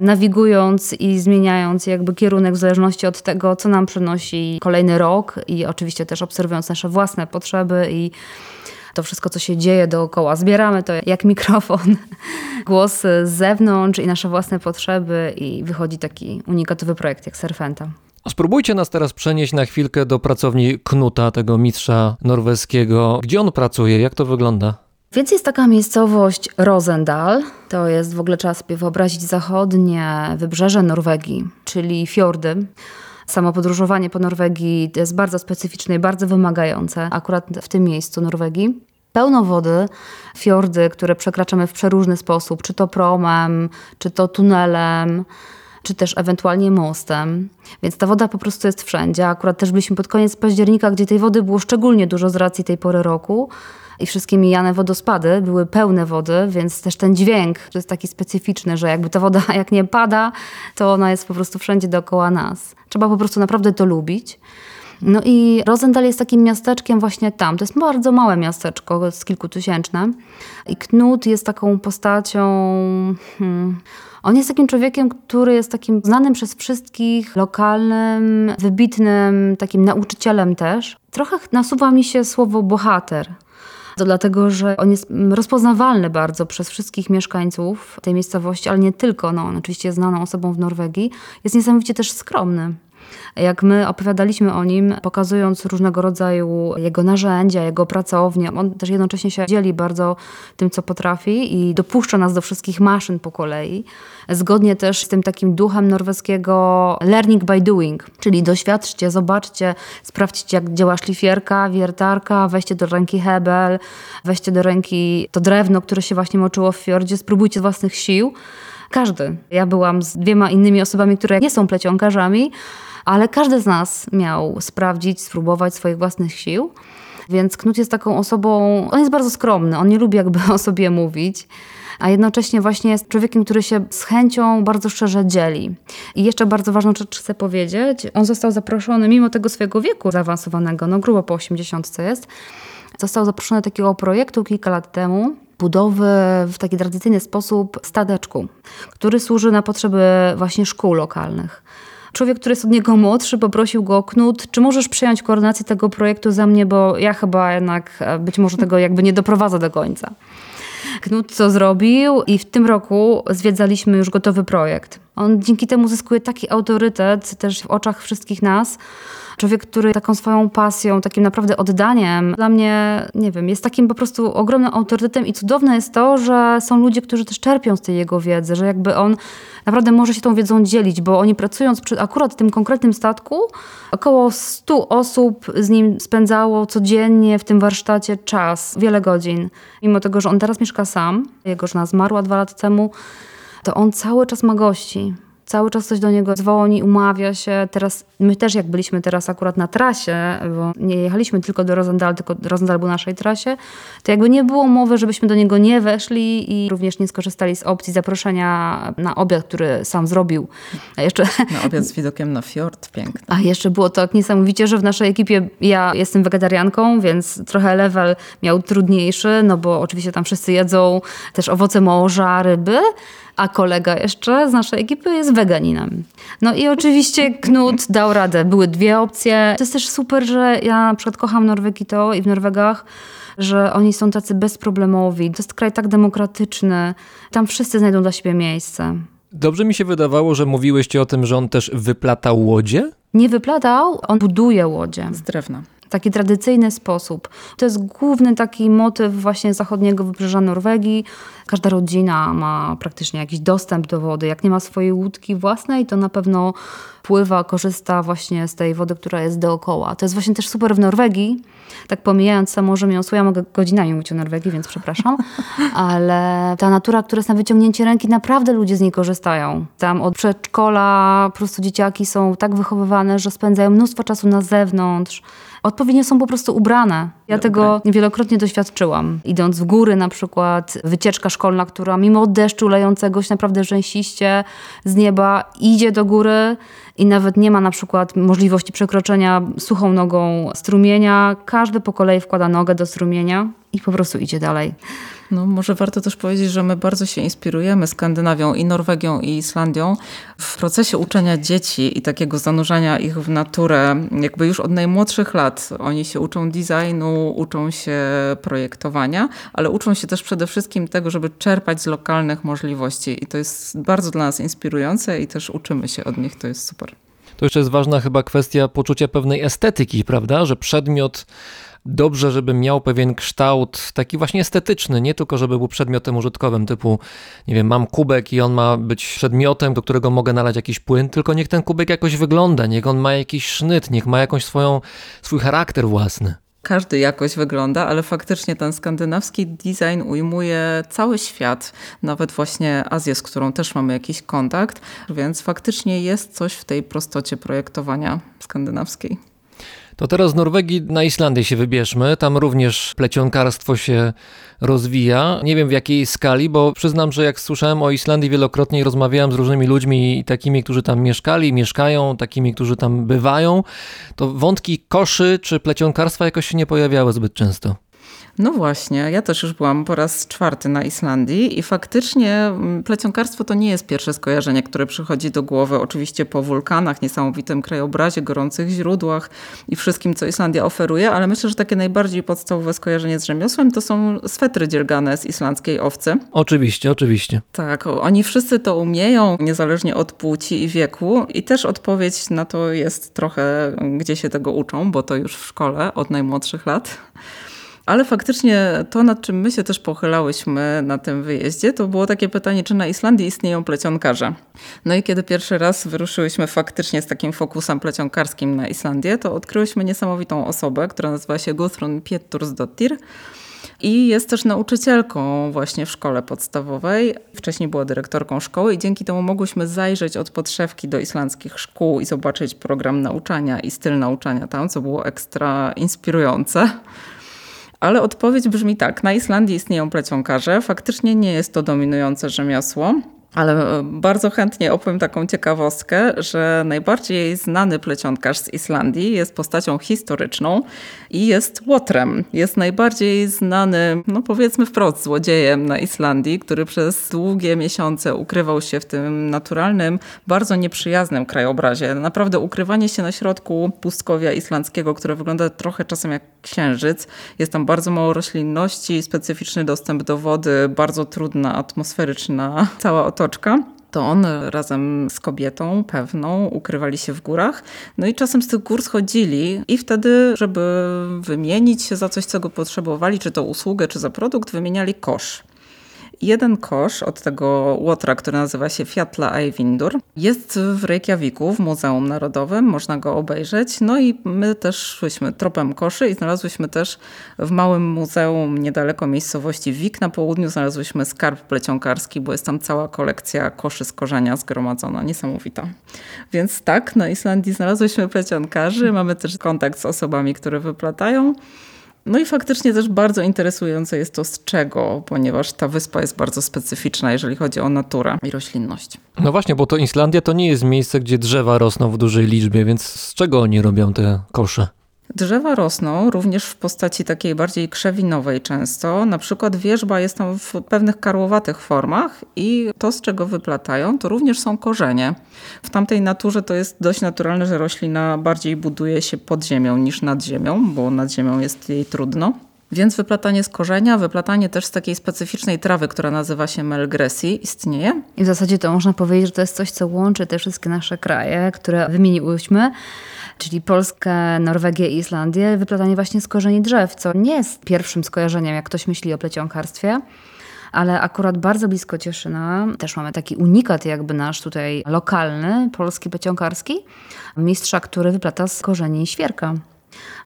nawigując i zmieniając jakby kierunek w zależności od tego, co nam przynosi kolejny rok i oczywiście też obserwując nasze własne potrzeby i to wszystko, co się dzieje dookoła. Zbieramy to jak mikrofon, głos z zewnątrz i nasze własne potrzeby i wychodzi taki unikatowy projekt jak Serfenta. Spróbujcie nas teraz przenieść na chwilkę do pracowni Knuta, tego mistrza norweskiego. Gdzie on pracuje? Jak to wygląda? Więc jest taka miejscowość Rosendal. To jest w ogóle trzeba sobie wyobrazić zachodnie wybrzeże Norwegii, czyli fiordy. Samo podróżowanie po Norwegii jest bardzo specyficzne i bardzo wymagające, akurat w tym miejscu Norwegii. Pełno wody, fiordy, które przekraczamy w przeróżny sposób, czy to promem, czy to tunelem, czy też ewentualnie mostem. Więc ta woda po prostu jest wszędzie. Akurat też byliśmy pod koniec października, gdzie tej wody było szczególnie dużo z racji tej pory roku. I wszystkie mijane wodospady były pełne wody, więc też ten dźwięk jest taki specyficzny, że jakby ta woda jak nie pada, to ona jest po prostu wszędzie dookoła nas. Trzeba po prostu naprawdę to lubić. No i Rosendal jest takim miasteczkiem właśnie tam. To jest bardzo małe miasteczko, z kilkutysięczne. I Knut jest taką postacią... Hmm, on jest takim człowiekiem, który jest takim znanym przez wszystkich, lokalnym, wybitnym, takim nauczycielem też. Trochę nasuwa mi się słowo bohater. To dlatego, że on jest rozpoznawalny bardzo przez wszystkich mieszkańców tej miejscowości, ale nie tylko. No, on oczywiście jest znaną osobą w Norwegii. Jest niesamowicie też skromny. Jak my opowiadaliśmy o nim, pokazując różnego rodzaju jego narzędzia, jego pracownię, on też jednocześnie się dzieli bardzo tym, co potrafi i dopuszcza nas do wszystkich maszyn po kolei. Zgodnie też z tym takim duchem norweskiego learning by doing, czyli doświadczcie, zobaczcie, sprawdźcie, jak działa szlifierka, wiertarka, weźcie do ręki hebel, weźcie do ręki to drewno, które się właśnie moczyło w fiordzie, spróbujcie własnych sił. Każdy. Ja byłam z dwiema innymi osobami, które nie są plecionkarzami, ale każdy z nas miał sprawdzić, spróbować swoich własnych sił. Więc Knut jest taką osobą, on jest bardzo skromny, on nie lubi jakby o sobie mówić, a jednocześnie właśnie jest człowiekiem, który się z chęcią bardzo szczerze dzieli. I jeszcze bardzo ważną rzecz chcę powiedzieć, on został zaproszony, mimo tego swojego wieku zaawansowanego, no grubo po 80 jest, został zaproszony do takiego projektu kilka lat temu, budowy w taki tradycyjny sposób stadeczku, który służy na potrzeby właśnie szkół lokalnych. Człowiek, który jest od niego młodszy, poprosił go, Knut, czy możesz przejąć koordynację tego projektu za mnie, bo ja chyba jednak e, być może tego jakby nie doprowadzę do końca. Knut co zrobił i w tym roku zwiedzaliśmy już gotowy projekt. On dzięki temu zyskuje taki autorytet też w oczach wszystkich nas. Człowiek, który taką swoją pasją, takim naprawdę oddaniem, dla mnie, nie wiem, jest takim po prostu ogromnym autorytetem i cudowne jest to, że są ludzie, którzy też czerpią z tej jego wiedzy, że jakby on naprawdę może się tą wiedzą dzielić, bo oni pracując przy akurat tym konkretnym statku, około 100 osób z nim spędzało codziennie w tym warsztacie czas, wiele godzin. Mimo tego, że on teraz mieszka sam, jego żona zmarła dwa lata temu, to on cały czas ma gości. Cały czas coś do niego dzwoni, umawia się. Teraz, my też jak byliśmy teraz akurat na trasie, bo nie jechaliśmy tylko do Rosendal, tylko Rosendal był na naszej trasie, to jakby nie było mowy, żebyśmy do niego nie weszli i również nie skorzystali z opcji zaproszenia na obiad, który sam zrobił. A jeszcze Na obiad z widokiem na fiord, piękny. a jeszcze było tak niesamowicie, że w naszej ekipie ja jestem wegetarianką, więc trochę level miał trudniejszy, no bo oczywiście tam wszyscy jedzą też owoce morza, ryby, a kolega jeszcze z naszej ekipy jest weganinem. No i oczywiście Knut dał radę. Były dwie opcje. To jest też super, że ja na przykład kocham Norwegii to i w Norwegach, że oni są tacy bezproblemowi. To jest kraj tak demokratyczny. Tam wszyscy znajdą dla siebie miejsce. Dobrze mi się wydawało, że mówiłyście o tym, że on też wyplatał łodzie? Nie wyplatał, on buduje łodzie. Z drewna. Taki tradycyjny sposób. To jest główny taki motyw właśnie zachodniego wybrzeża Norwegii. Każda rodzina ma praktycznie jakiś dostęp do wody. Jak nie ma swojej łódki własnej, to na pewno pływa, korzysta właśnie z tej wody, która jest dookoła. To jest właśnie też super w Norwegii. Tak pomijając samo, że ja mogę godzinami mówić o Norwegii, więc przepraszam, ale ta natura, która jest na wyciągnięcie ręki, naprawdę ludzie z niej korzystają. Tam od przedszkola po prostu dzieciaki są tak wychowywane, że spędzają mnóstwo czasu na zewnątrz. Odpowiednio są po prostu ubrane. Ja tego wielokrotnie doświadczyłam. Idąc w góry na przykład, wycieczka szkolna, która mimo deszczu lejącego się naprawdę rzęsiście z nieba idzie do góry i nawet nie ma na przykład możliwości przekroczenia suchą nogą strumienia. Każdy po kolei wkłada nogę do strumienia i po prostu idzie dalej. No, może warto też powiedzieć, że my bardzo się inspirujemy Skandynawią i Norwegią i Islandią w procesie uczenia dzieci i takiego zanurzania ich w naturę, jakby już od najmłodszych lat. Oni się uczą designu, uczą się projektowania, ale uczą się też przede wszystkim tego, żeby czerpać z lokalnych możliwości i to jest bardzo dla nas inspirujące i też uczymy się od nich, to jest super. To jeszcze jest ważna chyba kwestia poczucia pewnej estetyki, prawda? Że przedmiot dobrze, żeby miał pewien kształt taki właśnie estetyczny, nie tylko żeby był przedmiotem użytkowym, typu, nie wiem, mam kubek i on ma być przedmiotem, do którego mogę nalać jakiś płyn, tylko niech ten kubek jakoś wygląda, niech on ma jakiś sznyt, niech ma jakąś swoją, swój charakter własny. Każdy jakoś wygląda, ale faktycznie ten skandynawski design ujmuje cały świat, nawet właśnie Azję, z którą też mamy jakiś kontakt, więc faktycznie jest coś w tej prostocie projektowania skandynawskiej. To teraz z Norwegii na Islandię się wybierzmy. Tam również plecionkarstwo się rozwija. Nie wiem w jakiej skali, bo przyznam, że jak słyszałem o Islandii wielokrotnie rozmawiałem z różnymi ludźmi, takimi, którzy tam mieszkali, mieszkają, takimi, którzy tam bywają, to wątki koszy czy plecionkarstwa jakoś się nie pojawiały zbyt często. No właśnie, ja też już byłam po raz czwarty na Islandii i faktycznie mm, plecionkarstwo to nie jest pierwsze skojarzenie, które przychodzi do głowy. Oczywiście po wulkanach, niesamowitym krajobrazie, gorących źródłach i wszystkim, co Islandia oferuje, ale myślę, że takie najbardziej podstawowe skojarzenie z rzemiosłem to są swetry dziergane z islandzkiej owcy. Oczywiście, oczywiście. Tak, oni wszyscy to umieją, niezależnie od płci i wieku i też odpowiedź na to jest trochę, gdzie się tego uczą, bo to już w szkole od najmłodszych lat. Ale faktycznie to, nad czym my się też pochylałyśmy na tym wyjeździe, to było takie pytanie, czy na Islandii istnieją plecionkarze. No i kiedy pierwszy raz wyruszyłyśmy faktycznie z takim fokusem plecionkarskim na Islandię, to odkryłyśmy niesamowitą osobę, która nazywa się Gudrun Pétursdottir. I jest też nauczycielką właśnie w szkole podstawowej. Wcześniej była dyrektorką szkoły i dzięki temu mogłyśmy zajrzeć od podszewki do islandzkich szkół i zobaczyć program nauczania i styl nauczania tam, co było ekstra inspirujące. Ale odpowiedź brzmi tak. Na Islandii istnieją plecionkarze. Faktycznie nie jest to dominujące rzemiosło. Ale bardzo chętnie opowiem taką ciekawostkę, że najbardziej znany plecionkarz z Islandii jest postacią historyczną i jest Łotrem. Jest najbardziej znany, no powiedzmy wprost, złodziejem na Islandii, który przez długie miesiące ukrywał się w tym naturalnym, bardzo nieprzyjaznym krajobrazie. Naprawdę ukrywanie się na środku pustkowia islandzkiego, które wygląda trochę czasem jak księżyc. Jest tam bardzo mało roślinności, specyficzny dostęp do wody, bardzo trudna, atmosferyczna cała otoczka to on razem z kobietą pewną ukrywali się w górach. No i czasem z tych gór schodzili i wtedy, żeby wymienić się za coś, co go potrzebowali, czy to usługę, czy za produkt, wymieniali kosz. Jeden kosz od tego łotra, który nazywa się Fiatla Eyvindur, jest w Reykjaviku, w Muzeum Narodowym, można go obejrzeć. No i my też szłyśmy tropem koszy i znalazłyśmy też w małym muzeum niedaleko miejscowości Wik na południu znalazłyśmy skarb plecionkarski, bo jest tam cała kolekcja koszy z korzenia zgromadzona. Niesamowita. Więc tak, na Islandii znalazłyśmy plecionkarzy, mamy też kontakt z osobami, które wyplatają. No i faktycznie też bardzo interesujące jest to z czego, ponieważ ta wyspa jest bardzo specyficzna, jeżeli chodzi o naturę i roślinność. No właśnie, bo to Islandia to nie jest miejsce, gdzie drzewa rosną w dużej liczbie, więc z czego oni robią te kosze? Drzewa rosną również w postaci takiej bardziej krzewinowej często. Na przykład wierzba jest tam w pewnych karłowatych formach i to, z czego wyplatają, to również są korzenie. W tamtej naturze to jest dość naturalne, że roślina bardziej buduje się pod ziemią niż nad ziemią, bo nad ziemią jest jej trudno. Więc wyplatanie z korzenia, wyplatanie też z takiej specyficznej trawy, która nazywa się melgresi, istnieje. I w zasadzie to można powiedzieć, że to jest coś, co łączy te wszystkie nasze kraje, które wymieniłyśmy, czyli Polskę, Norwegię i Islandię, wyplatanie właśnie z korzeni drzew, co nie jest pierwszym skojarzeniem, jak ktoś myśli o plecionkarstwie. Ale akurat bardzo blisko Cieszyna też mamy taki unikat jakby nasz tutaj lokalny, polski plecionkarski, mistrza, który wyplata z korzeni świerka.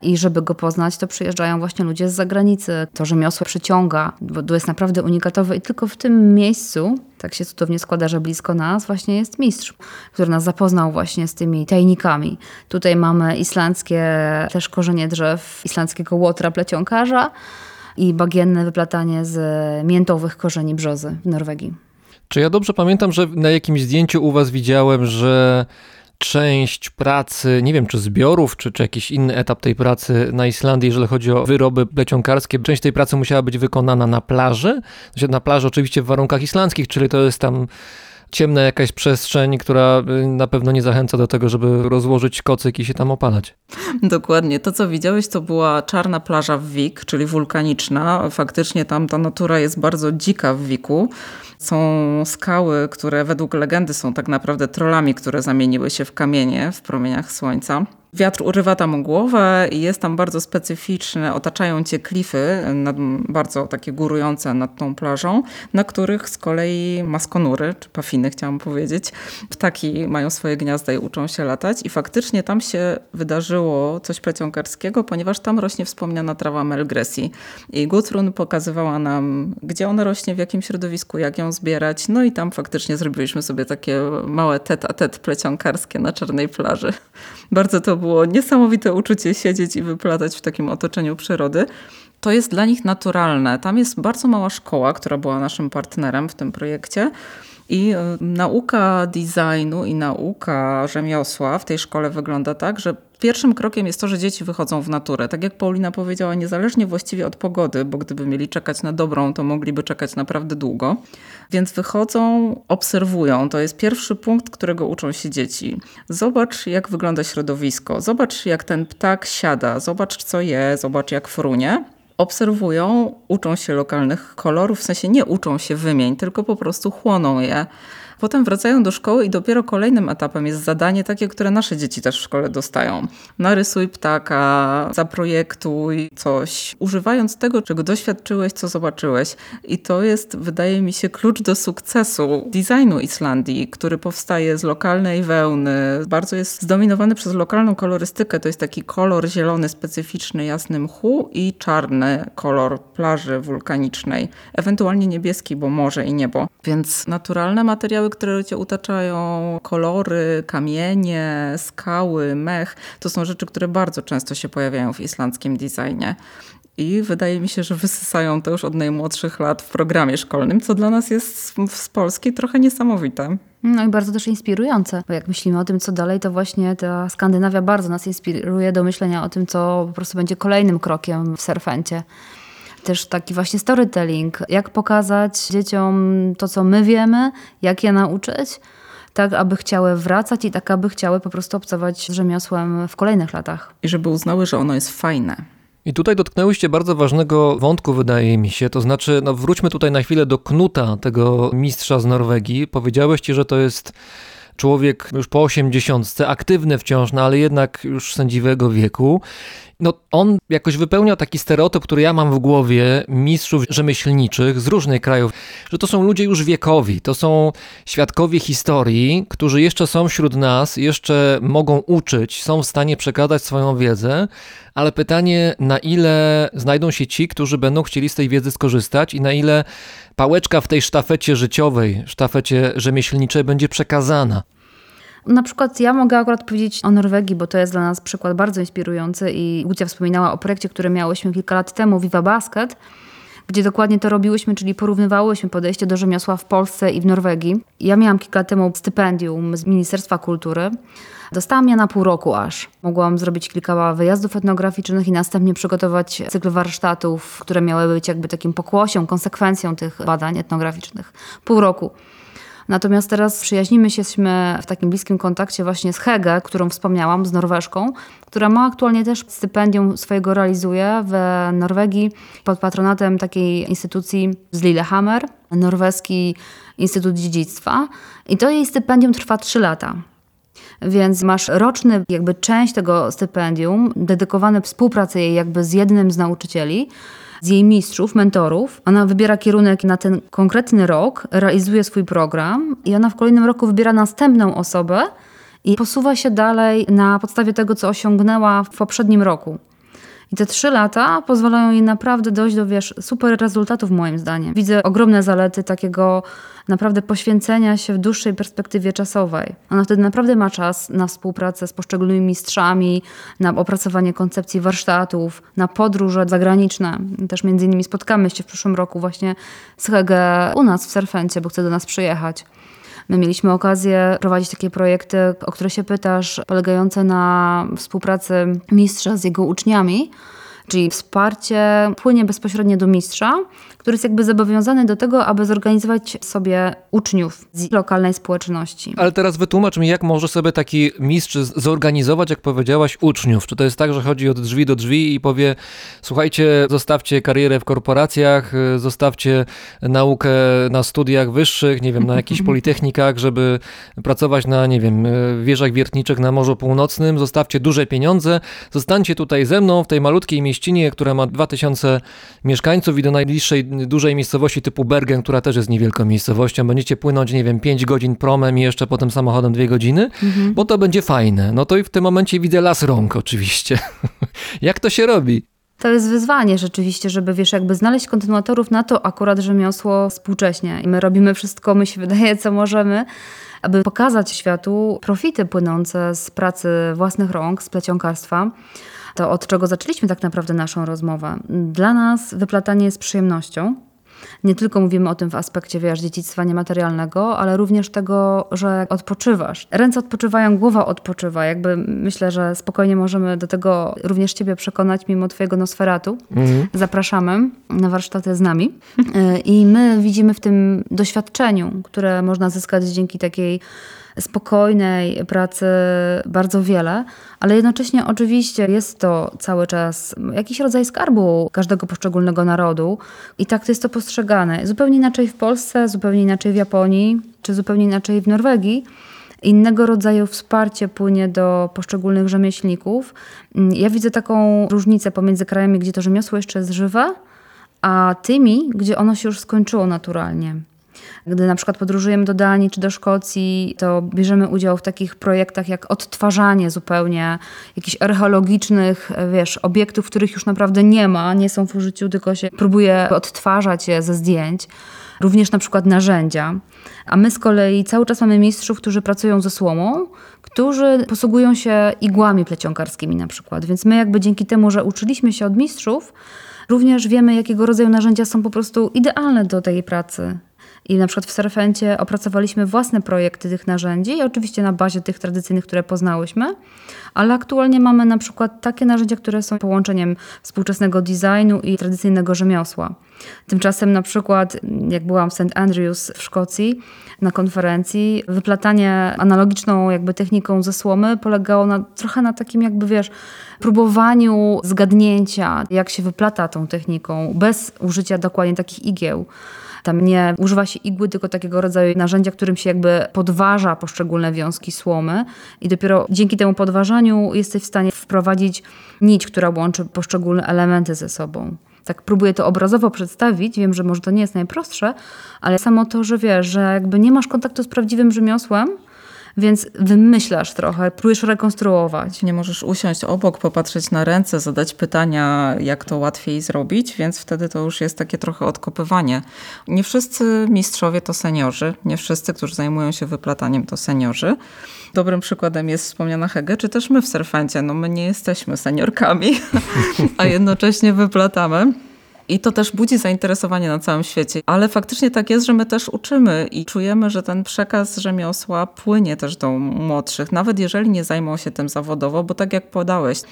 I żeby go poznać, to przyjeżdżają właśnie ludzie z zagranicy. To rzemiosło przyciąga, bo jest naprawdę unikatowe i tylko w tym miejscu, tak się cudownie składa, że blisko nas właśnie jest mistrz, który nas zapoznał właśnie z tymi tajnikami. Tutaj mamy islandzkie też korzenie drzew, islandzkiego łotra plecionkarza i bagienne wyplatanie z miętowych korzeni brzozy w Norwegii. Czy ja dobrze pamiętam, że na jakimś zdjęciu u was widziałem, że część pracy, nie wiem czy zbiorów, czy, czy jakiś inny etap tej pracy na Islandii, jeżeli chodzi o wyroby plecionkarskie, część tej pracy musiała być wykonana na plaży. Na plaży oczywiście w warunkach islandzkich, czyli to jest tam ciemna jakaś przestrzeń, która y, na pewno nie zachęca do tego, żeby rozłożyć kocyk i się tam opalać. Dokładnie. To, co widziałeś, to była czarna plaża w Wik, czyli wulkaniczna. Faktycznie tam ta natura jest bardzo dzika w Wiku. Są skały, które według legendy są tak naprawdę trollami, które zamieniły się w kamienie w promieniach słońca. Wiatr urywa tam głowę i jest tam bardzo specyficzne, otaczają cię klify, nad, bardzo takie górujące nad tą plażą, na których z kolei maskonury, czy pafiny chciałam powiedzieć, ptaki mają swoje gniazda i uczą się latać. I faktycznie tam się wydarzyło coś plecionkarskiego, ponieważ tam rośnie wspomniana trawa melgresi. I Gudrun pokazywała nam, gdzie ona rośnie, w jakim środowisku, jak ją zbierać, no i tam faktycznie zrobiliśmy sobie takie małe tet-a-tet plecionkarskie na czarnej plaży. Bardzo to było niesamowite uczucie siedzieć i wyplatać w takim otoczeniu przyrody. To jest dla nich naturalne. Tam jest bardzo mała szkoła, która była naszym partnerem w tym projekcie. I e, nauka designu i nauka rzemiosła w tej szkole wygląda tak, że pierwszym krokiem jest to, że dzieci wychodzą w naturę. Tak jak Paulina powiedziała, niezależnie właściwie od pogody, bo gdyby mieli czekać na dobrą, to mogliby czekać naprawdę długo. Więc wychodzą, obserwują. To jest pierwszy punkt, którego uczą się dzieci. Zobacz, jak wygląda środowisko. Zobacz, jak ten ptak siada. Zobacz, co je. Zobacz, jak frunie obserwują, uczą się lokalnych kolorów, w sensie nie uczą się wymień, tylko po prostu chłoną je. Potem wracają do szkoły i dopiero kolejnym etapem jest zadanie takie, które nasze dzieci też w szkole dostają. Narysuj ptaka, zaprojektuj coś, używając tego, czego doświadczyłeś, co zobaczyłeś. I to jest, wydaje mi się, klucz do sukcesu designu Islandii, który powstaje z lokalnej wełny. Bardzo jest zdominowany przez lokalną kolorystykę. To jest taki kolor zielony, specyficzny, jasny mchu i czarny kolor plaży wulkanicznej. Ewentualnie niebieski, bo morze i niebo. Więc naturalne materiały, które cię utaczają, kolory, kamienie, skały, mech, to są rzeczy, które bardzo często się pojawiają w islandzkim designie. I wydaje mi się, że wysysają to już od najmłodszych lat w programie szkolnym, co dla nas jest z Polski trochę niesamowite. No i bardzo też inspirujące, bo jak myślimy o tym, co dalej, to właśnie ta Skandynawia bardzo nas inspiruje do myślenia o tym, co po prostu będzie kolejnym krokiem w surfencie też taki właśnie storytelling, jak pokazać dzieciom to, co my wiemy, jak je nauczyć, tak aby chciały wracać i tak aby chciały po prostu obcować z rzemiosłem w kolejnych latach. I żeby uznały, że ono jest fajne. I tutaj dotknęłyście bardzo ważnego wątku, wydaje mi się. To znaczy, no wróćmy tutaj na chwilę do Knuta, tego mistrza z Norwegii. Powiedziałeś ci, że to jest człowiek już po osiemdziesiątce, aktywny wciąż, no ale jednak już sędziwego wieku. No, on jakoś wypełniał taki stereotyp, który ja mam w głowie mistrzów rzemieślniczych z różnych krajów, że to są ludzie już wiekowi, to są świadkowie historii, którzy jeszcze są wśród nas, jeszcze mogą uczyć, są w stanie przekazać swoją wiedzę, ale pytanie, na ile znajdą się ci, którzy będą chcieli z tej wiedzy skorzystać i na ile pałeczka w tej sztafecie życiowej, sztafecie rzemieślniczej będzie przekazana. Na przykład ja mogę akurat powiedzieć o Norwegii, bo to jest dla nas przykład bardzo inspirujący i Lucia wspominała o projekcie, który miałyśmy kilka lat temu, Viva Basket, gdzie dokładnie to robiłyśmy, czyli porównywałyśmy podejście do rzemiosła w Polsce i w Norwegii. Ja miałam kilka lat temu stypendium z Ministerstwa Kultury. Dostałam je na pół roku aż. Mogłam zrobić kilka wyjazdów etnograficznych i następnie przygotować cykl warsztatów, które miały być jakby takim pokłosiem, konsekwencją tych badań etnograficznych. Pół roku. Natomiast teraz przyjaźnimy się w takim bliskim kontakcie właśnie z Hege, którą wspomniałam, z Norweszką, która ma aktualnie też stypendium swojego realizuje w Norwegii pod patronatem takiej instytucji z Lillehammer, Norweski Instytut Dziedzictwa. I to jej stypendium trwa 3 lata. Więc masz roczny, jakby część tego stypendium dedykowane współpracy jej jakby z jednym z nauczycieli, z jej mistrzów, mentorów. Ona wybiera kierunek na ten konkretny rok, realizuje swój program i ona w kolejnym roku wybiera następną osobę i posuwa się dalej na podstawie tego, co osiągnęła w poprzednim roku. I te trzy lata pozwalają jej naprawdę dojść do, wiesz, super rezultatów moim zdaniem. Widzę ogromne zalety takiego naprawdę poświęcenia się w dłuższej perspektywie czasowej. Ona wtedy naprawdę ma czas na współpracę z poszczególnymi mistrzami, na opracowanie koncepcji warsztatów, na podróże zagraniczne. Też między innymi spotkamy się w przyszłym roku właśnie z Hege u nas w Serfencie, bo chce do nas przyjechać. My mieliśmy okazję prowadzić takie projekty, o które się pytasz, polegające na współpracy mistrza z jego uczniami, czyli wsparcie płynie bezpośrednio do mistrza, który jest jakby zobowiązany do tego, aby zorganizować sobie uczniów z lokalnej społeczności. Ale teraz wytłumacz mi, jak może sobie taki mistrz zorganizować, jak powiedziałaś, uczniów? Czy to jest tak, że chodzi od drzwi do drzwi i powie, słuchajcie, zostawcie karierę w korporacjach, zostawcie naukę na studiach wyższych, nie wiem, na jakichś politechnikach, żeby pracować na, nie wiem, wieżach wiertniczych na Morzu Północnym, zostawcie duże pieniądze, zostańcie tutaj ze mną w tej malutkiej mieścinie, która ma 2000 mieszkańców i do najbliższej dużej miejscowości typu Bergen, która też jest niewielką miejscowością, będziecie płynąć, nie wiem, 5 godzin promem i jeszcze potem samochodem 2 godziny, mhm. bo to będzie fajne. No to i w tym momencie widzę las rąk oczywiście. Jak to się robi? To jest wyzwanie rzeczywiście, żeby wiesz, jakby znaleźć kontynuatorów na to akurat rzemiosło współcześnie. I my robimy wszystko, my się wydaje, co możemy, aby pokazać światu profity płynące z pracy własnych rąk, z plecionkarstwa to od czego zaczęliśmy tak naprawdę naszą rozmowę. Dla nas wyplatanie jest przyjemnością. Nie tylko mówimy o tym w aspekcie wiesz, dziedzictwa niematerialnego, ale również tego, że odpoczywasz. Ręce odpoczywają, głowa odpoczywa. Jakby myślę, że spokojnie możemy do tego również Ciebie przekonać, mimo Twojego nosferatu. Mhm. Zapraszamy na warsztaty z nami. I my widzimy w tym doświadczeniu, które można zyskać dzięki takiej spokojnej pracy bardzo wiele, ale jednocześnie oczywiście jest to cały czas jakiś rodzaj skarbu każdego poszczególnego narodu i tak to jest to postrzegane. Zupełnie inaczej w Polsce, zupełnie inaczej w Japonii, czy zupełnie inaczej w Norwegii. Innego rodzaju wsparcie płynie do poszczególnych rzemieślników. Ja widzę taką różnicę pomiędzy krajami, gdzie to rzemiosło jeszcze jest żywe, a tymi, gdzie ono się już skończyło naturalnie. Gdy na przykład podróżujemy do Danii czy do Szkocji, to bierzemy udział w takich projektach jak odtwarzanie zupełnie jakichś archeologicznych, wiesz, obiektów, których już naprawdę nie ma, nie są w użyciu, tylko się próbuje odtwarzać je ze zdjęć. Również na przykład narzędzia. A my z kolei cały czas mamy mistrzów, którzy pracują ze słomą, którzy posługują się igłami plecionkarskimi na przykład. Więc my jakby dzięki temu, że uczyliśmy się od mistrzów, również wiemy, jakiego rodzaju narzędzia są po prostu idealne do tej pracy. I na przykład w Serfencie opracowaliśmy własne projekty tych narzędzi, oczywiście na bazie tych tradycyjnych, które poznałyśmy, ale aktualnie mamy na przykład takie narzędzia, które są połączeniem współczesnego designu i tradycyjnego rzemiosła. Tymczasem na przykład, jak byłam w St. Andrews w Szkocji na konferencji, wyplatanie analogiczną jakby techniką ze słomy polegało na, trochę na takim jakby, wiesz, próbowaniu zgadnięcia, jak się wyplata tą techniką, bez użycia dokładnie takich igieł. Tam nie używa się igły, tylko takiego rodzaju narzędzia, którym się jakby podważa poszczególne wiązki słomy i dopiero dzięki temu podważaniu jesteś w stanie wprowadzić nić, która łączy poszczególne elementy ze sobą. Tak próbuję to obrazowo przedstawić, wiem, że może to nie jest najprostsze, ale samo to, że wiesz, że jakby nie masz kontaktu z prawdziwym rzemiosłem, więc wymyślasz trochę, próbujesz rekonstruować. Nie możesz usiąść obok, popatrzeć na ręce, zadać pytania, jak to łatwiej zrobić, więc wtedy to już jest takie trochę odkopywanie. Nie wszyscy mistrzowie to seniorzy, nie wszyscy, którzy zajmują się wyplataniem, to seniorzy. Dobrym przykładem jest wspomniana Hege, czy też my w Serfencie. No my nie jesteśmy seniorkami, a jednocześnie wyplatamy. I to też budzi zainteresowanie na całym świecie. Ale faktycznie tak jest, że my też uczymy i czujemy, że ten przekaz rzemiosła płynie też do młodszych, nawet jeżeli nie zajmą się tym zawodowo, bo tak jak podałeś,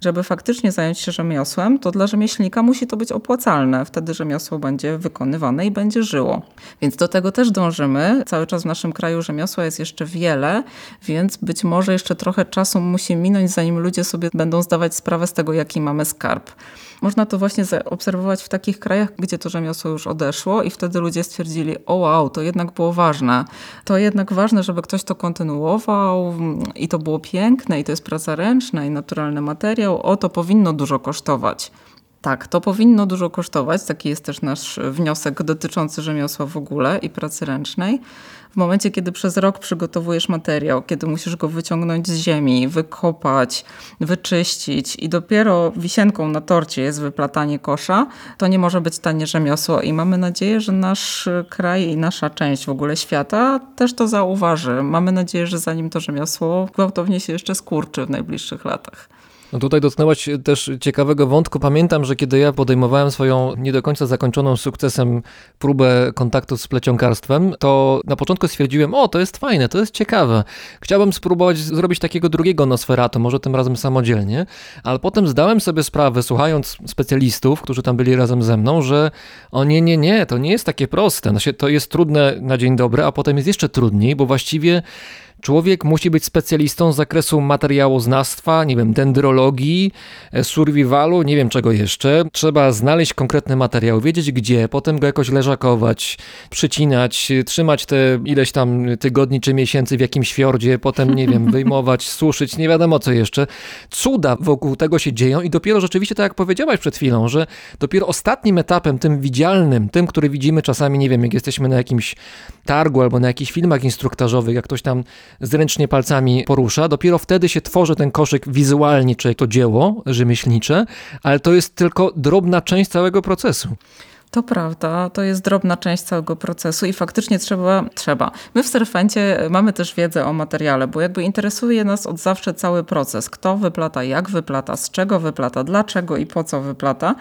żeby faktycznie zająć się rzemiosłem, to dla rzemieślnika musi to być opłacalne. Wtedy rzemiosło będzie wykonywane i będzie żyło. Więc do tego też dążymy. Cały czas w naszym kraju rzemiosła jest jeszcze wiele, więc być może jeszcze trochę czasu musi minąć, zanim ludzie sobie będą zdawać sprawę z tego, jaki mamy skarb. Można to właśnie zaobserwować w takich krajach, gdzie to rzemiosło już odeszło i wtedy ludzie stwierdzili, o wow, to jednak było ważne. To jednak ważne, żeby ktoś to kontynuował i to było piękne i to jest praca ręczna i naturalny materiał. O, to powinno dużo kosztować. Tak, to powinno dużo kosztować. Taki jest też nasz wniosek dotyczący rzemiosła w ogóle i pracy ręcznej. W momencie, kiedy przez rok przygotowujesz materiał, kiedy musisz go wyciągnąć z ziemi, wykopać, wyczyścić i dopiero wisienką na torcie jest wyplatanie kosza, to nie może być tanie rzemiosło i mamy nadzieję, że nasz kraj i nasza część w ogóle świata też to zauważy. Mamy nadzieję, że zanim to rzemiosło gwałtownie się jeszcze skurczy w najbliższych latach. No tutaj dotknęłaś też ciekawego wątku. Pamiętam, że kiedy ja podejmowałem swoją nie do końca zakończoną sukcesem próbę kontaktu z plecionkarstwem, to na początku stwierdziłem, o, to jest fajne, to jest ciekawe. Chciałbym spróbować zrobić takiego drugiego Nosferatu, może tym razem samodzielnie, ale potem zdałem sobie sprawę, słuchając specjalistów, którzy tam byli razem ze mną, że o nie, nie, nie, to nie jest takie proste. No to jest trudne na dzień dobry, a potem jest jeszcze trudniej, bo właściwie Człowiek musi być specjalistą z zakresu materiałoznawstwa, nie wiem, dendrologii, e, survivalu, nie wiem czego jeszcze. Trzeba znaleźć konkretny materiał, wiedzieć gdzie, potem go jakoś leżakować, przycinać, trzymać te ileś tam tygodni czy miesięcy w jakimś fiordzie, potem, nie wiem, wyjmować, suszyć, nie wiadomo co jeszcze. Cuda wokół tego się dzieją i dopiero rzeczywiście, tak jak powiedziałaś przed chwilą, że dopiero ostatnim etapem, tym widzialnym, tym, który widzimy czasami, nie wiem, jak jesteśmy na jakimś targu albo na jakichś filmach instruktażowych, jak ktoś tam zręcznie palcami porusza, dopiero wtedy się tworzy ten koszyk wizualnie, czy to dzieło rzemieślnicze, ale to jest tylko drobna część całego procesu. To prawda, to jest drobna część całego procesu i faktycznie trzeba, trzeba. My w Serfencie mamy też wiedzę o materiale, bo jakby interesuje nas od zawsze cały proces. Kto wyplata, jak wyplata, z czego wyplata, dlaczego i po co wyplata.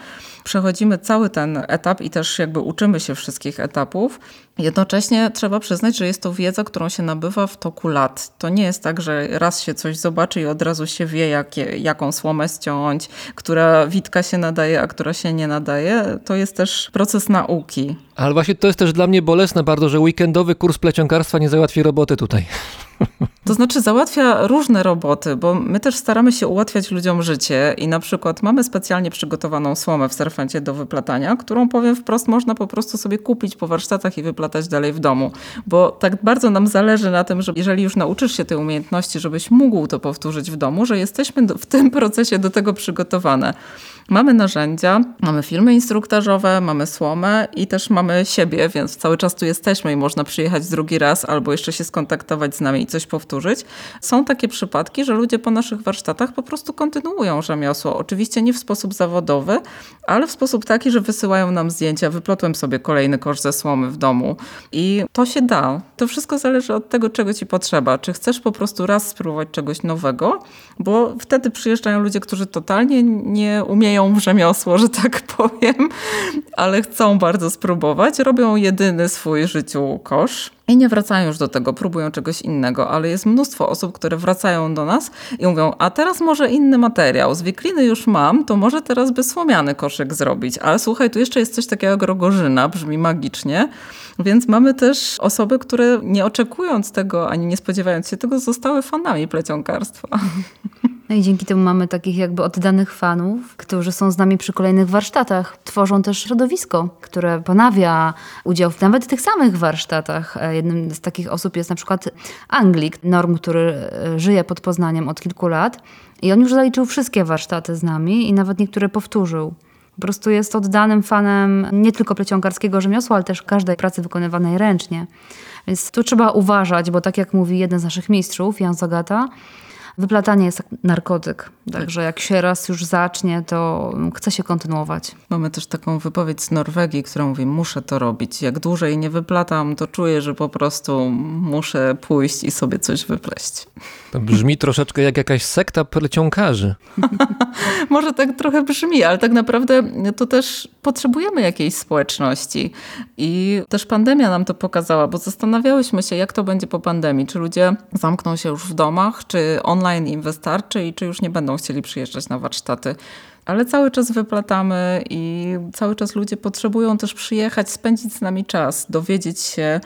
Przechodzimy cały ten etap i też jakby uczymy się wszystkich etapów. Jednocześnie trzeba przyznać, że jest to wiedza, którą się nabywa w toku lat. To nie jest tak, że raz się coś zobaczy i od razu się wie, jakie, jaką słomę ściąć, która witka się nadaje, a która się nie nadaje. To jest też proces nauki. Ale właśnie to jest też dla mnie bolesne bardzo, że weekendowy kurs plecionkarstwa nie załatwi roboty tutaj. To znaczy załatwia różne roboty, bo my też staramy się ułatwiać ludziom życie i na przykład mamy specjalnie przygotowaną słomę w serfencie do wyplatania, którą powiem wprost można po prostu sobie kupić po warsztatach i wyplatać dalej w domu, bo tak bardzo nam zależy na tym, że jeżeli już nauczysz się tej umiejętności, żebyś mógł to powtórzyć w domu, że jesteśmy w tym procesie do tego przygotowane. Mamy narzędzia, mamy filmy instruktażowe, mamy słomę i też mamy siebie, więc cały czas tu jesteśmy i można przyjechać drugi raz albo jeszcze się skontaktować z nami i coś powtórzyć. Są takie przypadki, że ludzie po naszych warsztatach po prostu kontynuują rzemiosło. Oczywiście nie w sposób zawodowy, ale w sposób taki, że wysyłają nam zdjęcia. Wyplotłem sobie kolejny kosz ze słomy w domu i to się da. To wszystko zależy od tego, czego ci potrzeba. Czy chcesz po prostu raz spróbować czegoś nowego, bo wtedy przyjeżdżają ludzie, którzy totalnie nie umieją rzemiosło, że tak powiem, ale chcą bardzo spróbować. Robią jedyny swój życiu kosz i nie wracają już do tego, próbują czegoś innego, ale jest mnóstwo osób, które wracają do nas i mówią, a teraz może inny materiał, z wikliny już mam, to może teraz by słomiany koszyk zrobić, ale słuchaj, tu jeszcze jest coś takiego jak rogorzyna, brzmi magicznie, więc mamy też osoby, które nie oczekując tego, ani nie spodziewając się tego, zostały fanami plecionkarstwa. No i dzięki temu mamy takich jakby oddanych fanów, którzy są z nami przy kolejnych warsztatach. Tworzą też środowisko, które ponawia udział w nawet tych samych warsztatach. E, Jednym z takich osób jest na przykład Anglik, norm, który e, żyje pod Poznaniem od kilku lat. I on już zaliczył wszystkie warsztaty z nami i nawet niektóre powtórzył. Po prostu jest oddanym fanem nie tylko plecionkarskiego rzemiosła, ale też każdej pracy wykonywanej ręcznie. Więc tu trzeba uważać, bo tak jak mówi jeden z naszych mistrzów, Jan Zagata, wyplatanie jest jak narkotyk. Także jak się raz już zacznie, to chce się kontynuować. Mamy też taką wypowiedź z Norwegii, która mówi, muszę to robić. Jak dłużej nie wyplatam, to czuję, że po prostu muszę pójść i sobie coś wypleść. To brzmi troszeczkę jak jakaś sekta pleciąkarzy. Może tak trochę brzmi, ale tak naprawdę to też potrzebujemy jakiejś społeczności. I też pandemia nam to pokazała, bo zastanawiałyśmy się, jak to będzie po pandemii. Czy ludzie zamkną się już w domach, czy online im wystarczy i czy już nie będą chcieli przyjeżdżać na warsztaty. Ale cały czas wyplatamy i cały czas ludzie potrzebują też przyjechać, spędzić z nami czas, dowiedzieć się,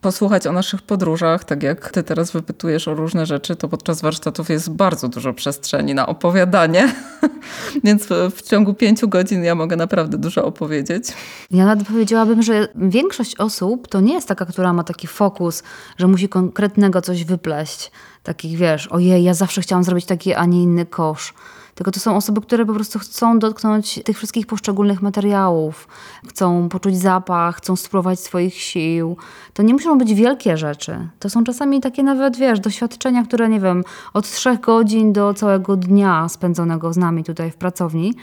posłuchać o naszych podróżach. Tak jak ty teraz wypytujesz o różne rzeczy, to podczas warsztatów jest bardzo dużo przestrzeni na opowiadanie. Więc w, ciągu pięciu godzin ja mogę naprawdę dużo opowiedzieć. Ja nawet powiedziałabym, że większość osób to nie jest taka, która ma taki fokus, że musi konkretnego coś wypleść. Takich, wiesz, ojej, ja zawsze chciałam zrobić taki, a nie inny kosz. Tylko to są osoby, które po prostu chcą dotknąć tych wszystkich poszczególnych materiałów, chcą poczuć zapach, chcą spróbować swoich sił. To nie muszą być wielkie rzeczy. To są czasami takie nawet, wiesz, doświadczenia, które, nie wiem, od trzech godzin do całego dnia spędzonego z nami tutaj w pracowni.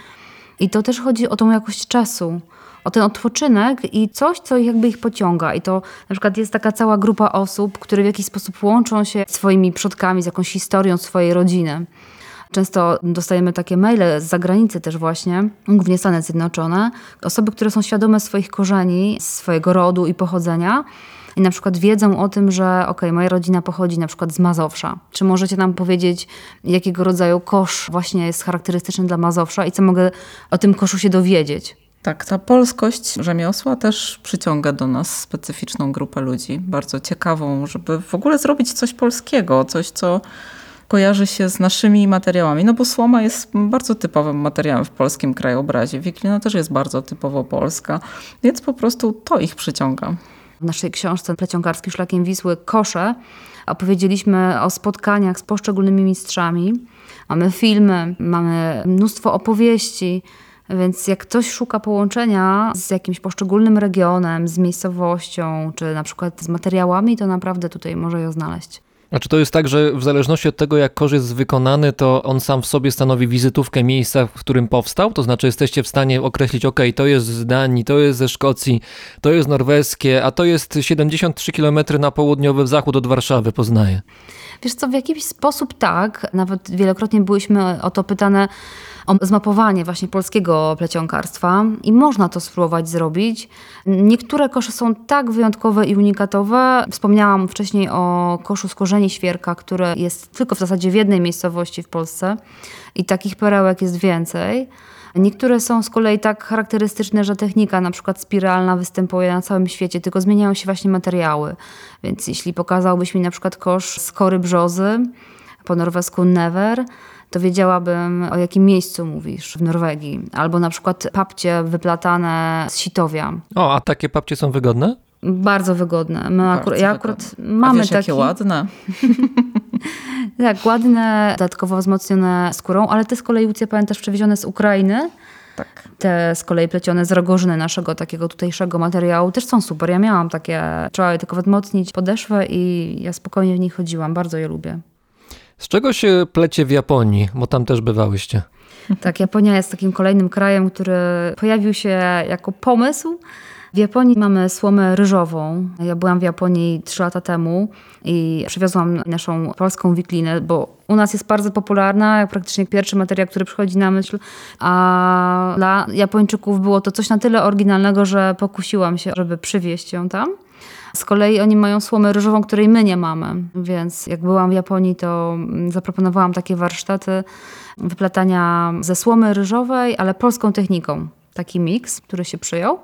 I to też chodzi o tą jakość czasu o ten odpoczynek i coś, co jakby ich pociąga. I to na przykład jest taka cała grupa osób, które w jakiś sposób łączą się swoimi przodkami, z jakąś historią swojej rodziny. Często dostajemy takie maile z zagranicy też właśnie, głównie Stany Zjednoczone. Osoby, które są świadome swoich korzeni, swojego rodu i pochodzenia i na przykład wiedzą o tym, że ok, moja rodzina pochodzi na przykład z Mazowsza. Czy możecie nam powiedzieć, jakiego rodzaju kosz właśnie jest charakterystyczny dla Mazowsza i co mogę o tym koszu się dowiedzieć? Tak, ta polskość rzemiosła też przyciąga do nas specyficzną grupę ludzi, bardzo ciekawą, żeby w ogóle zrobić coś polskiego, coś, co kojarzy się z naszymi materiałami, no bo słoma jest bardzo typowym materiałem w polskim krajobrazie. Wiklina też jest bardzo typowo polska, więc po prostu to ich przyciąga. W naszej książce Pleciągarskim Szlakiem Wisły Kosze opowiedzieliśmy o spotkaniach z poszczególnymi mistrzami. Mamy filmy, mamy mnóstwo opowieści, więc jak ktoś szuka połączenia z jakimś poszczególnym regionem, z miejscowością, czy na przykład z materiałami, to naprawdę tutaj może ją znaleźć. A czy to jest tak, że w zależności od tego, jak kosz jest wykonany, to on sam w sobie stanowi wizytówkę miejsca, w którym powstał? To znaczy jesteście w stanie określić, ok, to jest z Danii, to jest ze Szkocji, to jest norweskie, a to jest 73 km na południowy zachód od Warszawy, poznaję. Wiesz co, w jakiś sposób tak. Nawet wielokrotnie byliśmy o to pytane, o zmapowanie właśnie polskiego plecionkarstwa i można to spróbować zrobić. Niektóre kosze są tak wyjątkowe i unikatowe. Wspomniałam wcześniej o koszu z korzeni świerka, który jest tylko w zasadzie w jednej miejscowości w Polsce i takich perełek jest więcej. Niektóre są z kolei tak charakterystyczne, że technika na przykład spiralna występuje na całym świecie, tylko zmieniają się właśnie materiały. Więc jeśli pokazałbyś mi na przykład kosz z kory brzozy, po norwesku never, to wiedziałabym o jakim miejscu mówisz w Norwegii. Albo na przykład papcie wyplatane z sitowia. O, a takie papcie są wygodne? Bardzo wygodne. My Bardzo akurat, ja akurat wygodne. mamy A wiesz, taki. jakie ładne. Tak, ładne, dodatkowo wzmocnione skórą, ale te z kolei Łucja pamiętasz przewiezione z Ukrainy. Tak. Te z kolei plecione z rogorzyny naszego takiego tutejszego materiału też są super. Ja miałam takie, trzeba je tylko wzmocnić podeszwę i ja spokojnie w nich chodziłam. Bardzo je lubię. Z czego się plecie w Japonii? Bo tam też bywałyście. Tak, Japonia jest takim kolejnym krajem, który pojawił się jako pomysł. W Japonii mamy słomę ryżową. Ja byłam w Japonii trzy lata temu i przywiozłam naszą polską wiklinę, bo u nas jest bardzo popularna, praktycznie pierwszy materiał, który przychodzi na myśl, a dla Japończyków było to coś na tyle oryginalnego, że pokusiłam się, żeby przywieźć ją tam. Z kolei oni mają słomę ryżową, której my nie mamy, więc jak byłam w Japonii, to mm, zaproponowałam takie warsztaty wyplatania ze słomy ryżowej, ale polską techniką. Taki miks, który się przyjął.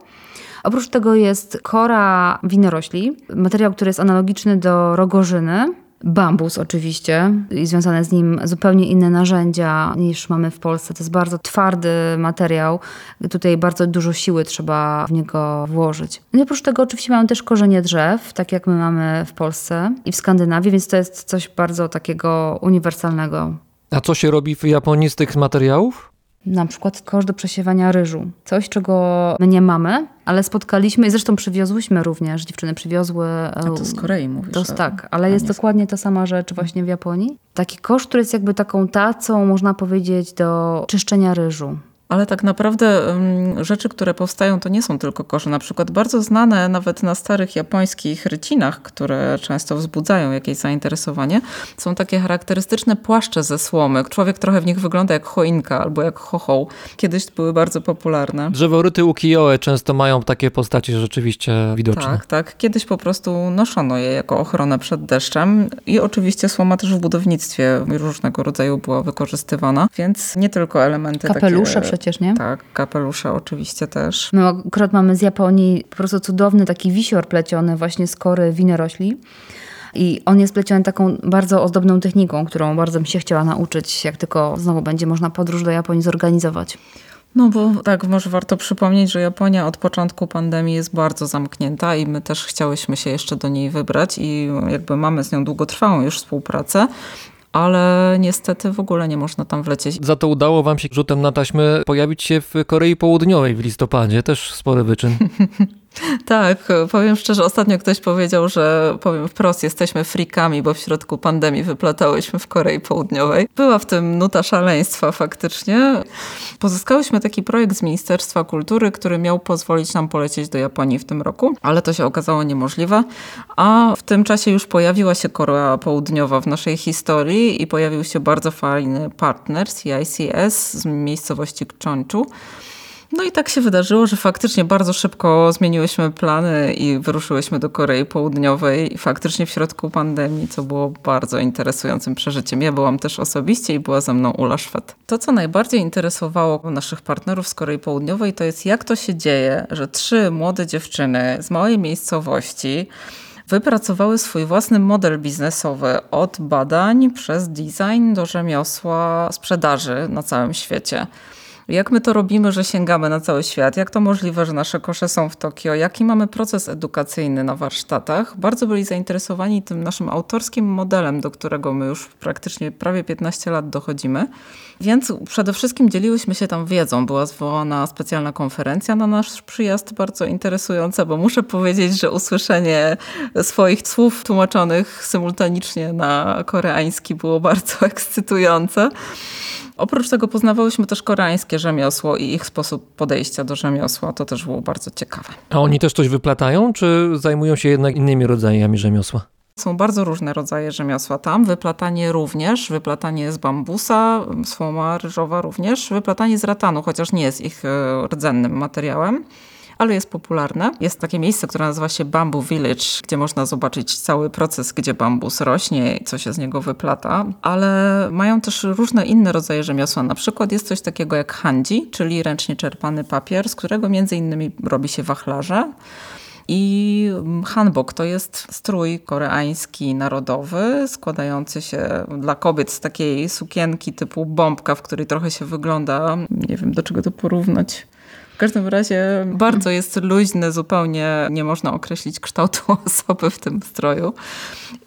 Oprócz tego jest kora winorośli, materiał, który jest analogiczny do rogorzyny. Bambus oczywiście i związane z nim zupełnie inne narzędzia niż mamy w Polsce. To jest bardzo twardy materiał. Tutaj bardzo dużo siły trzeba w niego włożyć. No i oprócz tego oczywiście mamy też korzenie drzew, tak jak my mamy w Polsce i w Skandynawii, więc to jest coś bardzo takiego uniwersalnego. A co się robi w Japonii z tych materiałów? Na przykład kosz do przesiewania ryżu. Coś, czego my nie mamy, ale spotkaliśmy i zresztą przywiozłyśmy również. Dziewczyny przywiozły. A to z Korei mówisz. To, tak, ale jest nie dokładnie ta sama rzecz właśnie w Japonii. Taki kosz, który jest jakby taką tacą, można powiedzieć, do czyszczenia ryżu. Ale tak naprawdę rzeczy, które powstają, to nie są tylko kosze. Na przykład bardzo znane nawet na starych japońskich rycinach, które często wzbudzają jakieś zainteresowanie, są takie charakterystyczne płaszcze ze słomy. Człowiek trochę w nich wygląda jak choinka albo jak chochoł. Kiedyś były bardzo popularne. Drzeworyty ukiyo-e często mają takie postacie rzeczywiście widoczne. Tak, tak. Kiedyś po prostu noszono je jako ochronę przed deszczem i oczywiście słoma też w budownictwie różnego rodzaju była wykorzystywana, więc nie tylko elementy Kapelusze takie... przecież, nie? Tak, kapelusze oczywiście też. My akurat mamy z Japonii po prostu cudowny taki wisior pleciony właśnie z kory winorośli. I on jest pleciony taką bardzo ozdobną techniką, którą bardzo bym się chciała nauczyć, jak tylko znowu będzie można podróż do Japonii zorganizować. No bo tak, może warto przypomnieć, że Japonia od początku pandemii jest bardzo zamknięta i my też chciałyśmy się jeszcze do niej wybrać i jakby mamy z nią długotrwałą już współpracę, ale niestety w ogóle nie można tam wlecieć. Za to udało wam się rzutem na taśmę pojawić się w Korei Południowej w listopadzie. Też spory wyczyn. Tak, powiem szczerze, ostatnio ktoś powiedział, że powiem wprost, jesteśmy frikami, bo w środku pandemii wyplatałyśmy w Korei Południowej. Była w tym nuta szaleństwa faktycznie. Pozyskałyśmy taki projekt z Ministerstwa Kultury, który miał pozwolić nam polecieć do Japonii w tym roku, ale to się okazało niemożliwe. A w tym czasie już pojawiła się Korea Południowa w naszej historii i pojawił się bardzo fajny partner CICS z miejscowości Chonchu. No i tak się wydarzyło, że faktycznie bardzo szybko zmieniłyśmy plany i wyruszyłyśmy do Korei Południowej, faktycznie w środku pandemii, co było bardzo interesującym przeżyciem. Ja byłam też osobiście i była ze mną Ula Szwed. To, co najbardziej interesowało naszych partnerów z Korei Południowej, to jest jak to się dzieje, że trzy młode dziewczyny z małej miejscowości wypracowały swój własny model biznesowy od badań przez design do rzemiosła sprzedaży na całym świecie. Jak my to robimy, że sięgamy na cały świat? Jak to możliwe, że nasze kosze są w Tokio? Jaki mamy proces edukacyjny na warsztatach? Bardzo byli zainteresowani tym naszym autorskim modelem, do którego my już praktycznie prawie 15 lat dochodzimy. Więc przede wszystkim dzieliłyśmy się tam wiedzą. Była zwołana specjalna konferencja na nasz przyjazd, bardzo interesująca, bo muszę powiedzieć, że usłyszenie swoich słów tłumaczonych symultanicznie na koreański było bardzo ekscytujące. Oprócz tego poznawałyśmy też koreańskie rzemiosło i ich sposób podejścia do rzemiosła. To też było bardzo ciekawe. A oni też coś wyplatają, czy zajmują się jednak innymi rodzajami rzemiosła? Są bardzo różne rodzaje rzemiosła tam. Wyplatanie również, wyplatanie z bambusa, słoma ryżowa również, wyplatanie z ratanu, chociaż nie jest ich e, rdzennym materiałem. Ale jest popularne. Jest takie miejsce, które nazywa się Bamboo Village, gdzie można zobaczyć cały proces, gdzie bambus rośnie i co się z niego wyplata. Ale mają też różne inne rodzaje rzemiosła. Na przykład jest coś takiego jak hanji, czyli ręcznie czerpany papier, z którego między innymi robi się wachlarze. I hanbok to jest strój koreański narodowy, składający się dla kobiet z takiej sukienki typu bombka, w której trochę się wygląda, nie wiem do czego to porównać. Każdym razie bardzo jest luźny, zupełnie nie można określić kształtu osoby w tym stroju.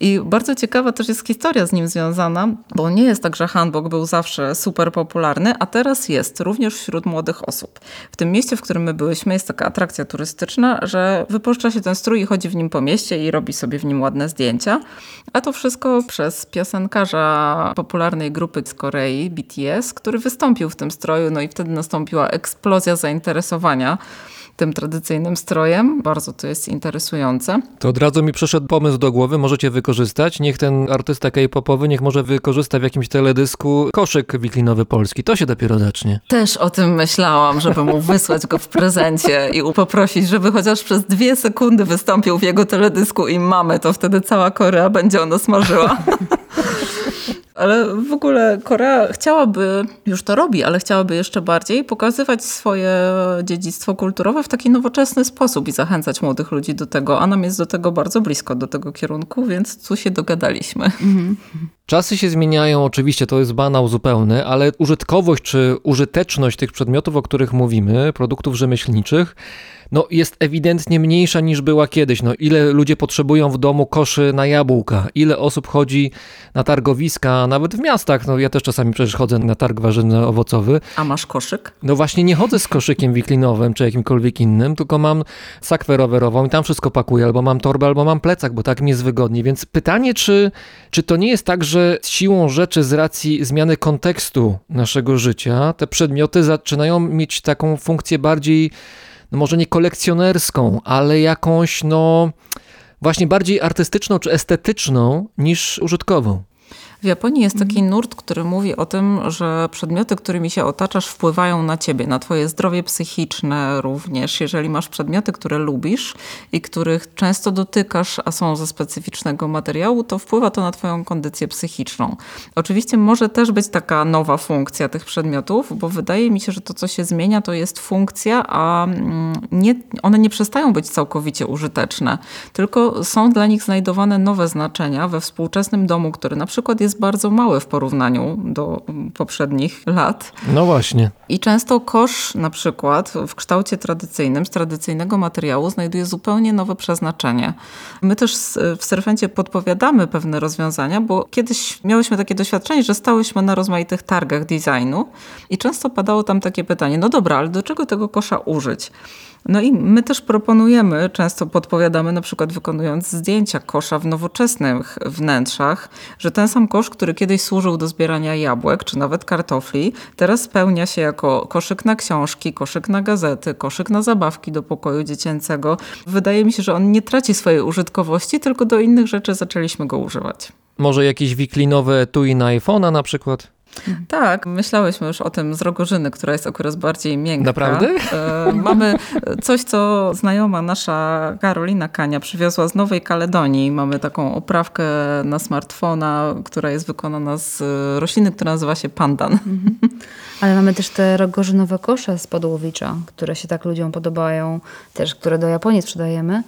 I bardzo ciekawa też jest historia z nim związana, bo nie jest tak, że hanbok był zawsze super popularny, a teraz jest również wśród młodych osób. W tym mieście, w którym my byliśmy, jest taka atrakcja turystyczna, że wypuszcza się ten strój i chodzi w nim po mieście i robi sobie w nim ładne zdjęcia. A to wszystko przez piosenkarza popularnej grupy z Korei, BTS, który wystąpił w tym stroju, no i wtedy nastąpiła eksplozja zainteresowania tym tradycyjnym strojem. Bardzo to jest interesujące. To od razu mi przyszedł pomysł do głowy, możecie wykorzystać. Niech ten artysta K-popowy, niech może wykorzysta w jakimś teledysku koszyk wiklinowy polski. To się dopiero zacznie. Też o tym myślałam, żeby mu wysłać go w prezencie i poprosić, żeby chociaż przez dwie sekundy wystąpił w jego teledysku i mamy, to wtedy cała Korea będzie o nas marzyła. Ale w ogóle Korea chciałaby, już to robi, ale chciałaby jeszcze bardziej pokazywać swoje dziedzictwo kulturowe w taki nowoczesny sposób i zachęcać młodych ludzi do tego. A nam jest do tego bardzo blisko, do tego kierunku, więc tu się dogadaliśmy. Czasy się zmieniają, oczywiście to jest banał zupełny, ale użytkowość czy użyteczność tych przedmiotów, o których mówimy, produktów rzemieślniczych, no jest ewidentnie mniejsza niż była kiedyś. No, ile ludzie potrzebują w domu koszy na jabłka, ile osób chodzi na targowiska, nawet w miastach. No, ja też czasami przecież chodzę na targ warzywno-owocowy. A masz koszyk? No właśnie nie chodzę z koszykiem wiklinowym czy jakimkolwiek innym, tylko mam sakwę rowerową i tam wszystko pakuję, albo mam torbę, albo mam plecak, bo tak mi jest wygodniej. Więc pytanie, czy, czy to nie jest tak, że siłą rzeczy z racji zmiany kontekstu naszego życia, te przedmioty zaczynają mieć taką funkcję bardziej, no może nie kolekcjonerską, ale jakąś, no właśnie bardziej artystyczną czy estetyczną niż użytkową. W Japonii jest taki nurt, który mówi o tym, że przedmioty, którymi się otaczasz, wpływają na ciebie, na twoje zdrowie psychiczne również. Jeżeli masz przedmioty, które lubisz i których często dotykasz, a są ze specyficznego materiału, to wpływa to na twoją kondycję psychiczną. Oczywiście może też być taka nowa funkcja tych przedmiotów, bo wydaje mi się, że to, co się zmienia, to jest funkcja, a mm, nie, one nie przestają być całkowicie użyteczne, tylko są dla nich znajdowane nowe znaczenia we współczesnym domu, który na przykład jest bardzo mały w porównaniu do poprzednich lat. No właśnie. I często kosz na przykład w kształcie tradycyjnym, z tradycyjnego materiału znajduje zupełnie nowe przeznaczenie. My też w Serfencie podpowiadamy pewne rozwiązania, bo kiedyś miałyśmy takie doświadczenie, że stałyśmy na rozmaitych targach designu i często padało tam takie pytanie, no dobra, ale do czego tego kosza użyć? No i my też proponujemy, często podpowiadamy, na przykład wykonując zdjęcia kosza w nowoczesnych wnętrzach, że ten sam kosz, który kiedyś służył do zbierania jabłek czy nawet kartofli, teraz spełnia się jako koszyk na książki, koszyk na gazety, koszyk na zabawki do pokoju dziecięcego. Wydaje mi się, że on nie traci swojej użytkowości, tylko do innych rzeczy zaczęliśmy go używać. Może jakieś wiklinowe etui na iPhone'a na przykład? Tak, myślałyśmy już o tym z Rogorzyny, która jest akurat bardziej miękka. Naprawdę? E, mamy coś, co znajoma nasza Karolina Kania przywiozła z Nowej Kaledonii. Mamy taką oprawkę na smartfona, która jest wykonana z rośliny, która nazywa się pandan. Mhm. Ale mamy też te rogorzynowe kosze z podłowicza, które się tak ludziom podobają, też które do Japonii sprzedajemy.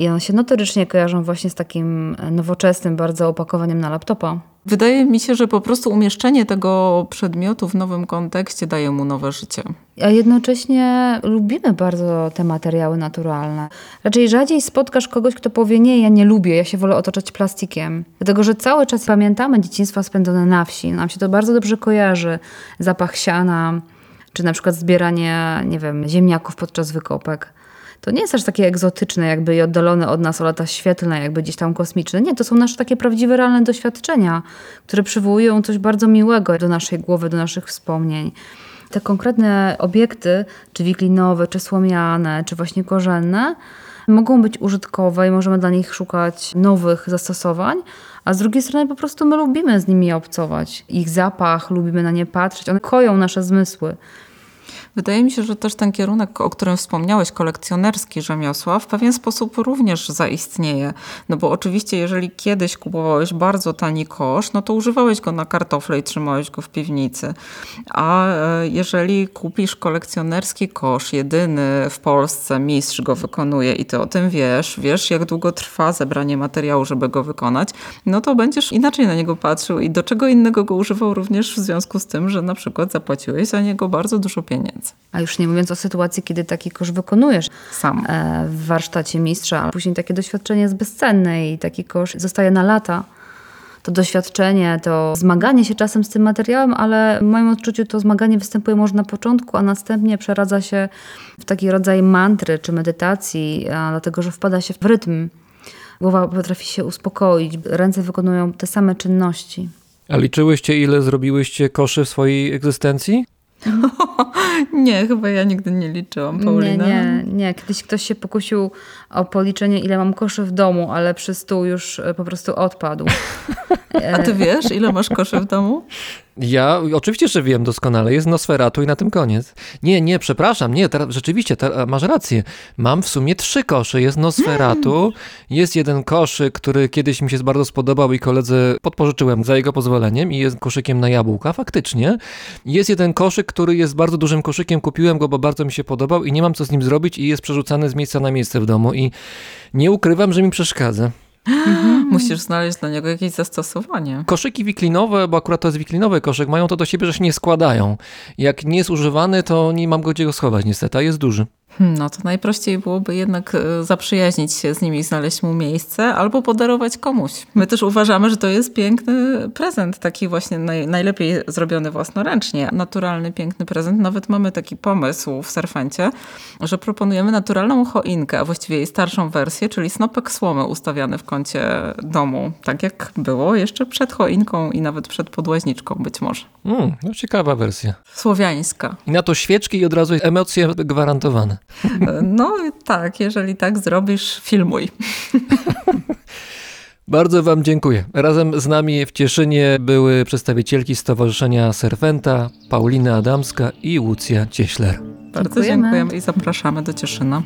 I one się notorycznie kojarzą właśnie z takim nowoczesnym bardzo opakowaniem na laptopa. Wydaje mi się, że po prostu umieszczenie tego przedmiotu w nowym kontekście daje mu nowe życie. A jednocześnie lubimy bardzo te materiały naturalne. Raczej rzadziej spotkasz kogoś, kto powie: Nie, ja nie lubię, ja się wolę otaczać plastikiem. Dlatego, że cały czas pamiętamy dzieciństwa spędzone na wsi. Nam się to bardzo dobrze kojarzy. Zapach siana, czy na przykład zbieranie, nie wiem, ziemniaków podczas wykopek to nie jest aż takie egzotyczne, jakby i oddalone od nas o lata świetlne, jakby gdzieś tam kosmiczne. Nie, to są nasze takie prawdziwe, realne doświadczenia, które przywołują coś bardzo miłego do naszej głowy, do naszych wspomnień. Te konkretne obiekty, czy wiklinowe, czy słomiane, czy właśnie korzenne, mogą być użytkowe i możemy dla nich szukać nowych zastosowań, a z drugiej strony po prostu my lubimy z nimi obcować. Ich zapach, lubimy na nie patrzeć, one koją nasze zmysły. Wydaje mi się, że też ten kierunek, o którym wspomniałeś, kolekcjonerski rzemiosła, w pewien sposób również zaistnieje. No bo oczywiście, jeżeli kiedyś kupowałeś bardzo tani kosz, no to używałeś go na kartofle i trzymałeś go w piwnicy. A e, jeżeli kupisz kolekcjonerski kosz, jedyny w Polsce mistrz go wykonuje i ty o tym wiesz, wiesz jak długo trwa zebranie materiału, żeby go wykonać, no to będziesz inaczej na niego patrzył i do czego innego go używał również w związku z tym, że na przykład zapłaciłeś za niego bardzo dużo pieniędzy. A już nie mówiąc o sytuacji, kiedy taki kosz wykonujesz sam e, w warsztacie mistrza, a później takie doświadczenie jest bezcenne i taki kosz zostaje na lata. To doświadczenie, to zmaganie się czasem z tym materiałem, ale w moim odczuciu to zmaganie występuje może na początku, a następnie przeradza się w taki rodzaj mantry czy medytacji, dlatego że wpada się w rytm. Głowa potrafi się uspokoić, ręce wykonują te same czynności. A liczyłyście, ile zrobiłyście koszy w swojej egzystencji? nie, chyba ja nigdy nie liczyłam, Paulina. Nie, nie, nie. Kiedyś ktoś się pokusił o policzenie, ile mam koszy w domu, ale przy stół już e, po prostu odpadł. A ty wiesz, ile masz koszy w domu? Ja oczywiście, że wiem doskonale, jest Nosferatu i na tym koniec. Nie, nie, przepraszam, nie, teraz rzeczywiście, teraz, masz rację. Mam w sumie trzy kosze. Jest Nosferatu, jest jeden koszyk, który kiedyś mi się bardzo spodobał i koledze podpożyczyłem za jego pozwoleniem i jest koszykiem na jabłka, faktycznie. Jest jeden koszyk, który jest bardzo dużym koszykiem, kupiłem go, bo bardzo mi się podobał i nie mam co z nim zrobić i jest przerzucany z miejsca na miejsce w domu i nie ukrywam, że mi przeszkadza. Musisz znaleźć dla niego jakieś zastosowanie. Koszyki wiklinowe, bo akurat to jest wiklinowy koszyk, mają to do siebie, że się nie składają. Jak nie jest używany, to nie mam go gdzie go schować niestety, a jest duży. Hmm, No to najprościej byłoby jednak e, zaprzyjaźnić się z nimi i znaleźć mu miejsce, albo podarować komuś. My też uważamy, że to jest piękny prezent, taki właśnie naj, najlepiej zrobiony własnoręcznie. Naturalny, piękny prezent. Nawet mamy taki pomysł w Serfencie, że proponujemy naturalną choinkę, a właściwie jej starszą wersję, czyli snopek słomy ustawiany w kącie domu. Tak jak było jeszcze przed choinką i nawet przed podłaźniczką być może. Mm, no ciekawa wersja. Słowiańska. I na to świeczki i od razu emocje gwarantowane. No tak, jeżeli tak zrobisz, filmuj. Bardzo Wam dziękuję. Razem z nami w Cieszynie były przedstawicielki Stowarzyszenia Serfenta, Paulina Adamska i Łucja Cieśler. Bardzo Dziękujemy. dziękujemy i zapraszamy do Cieszyna.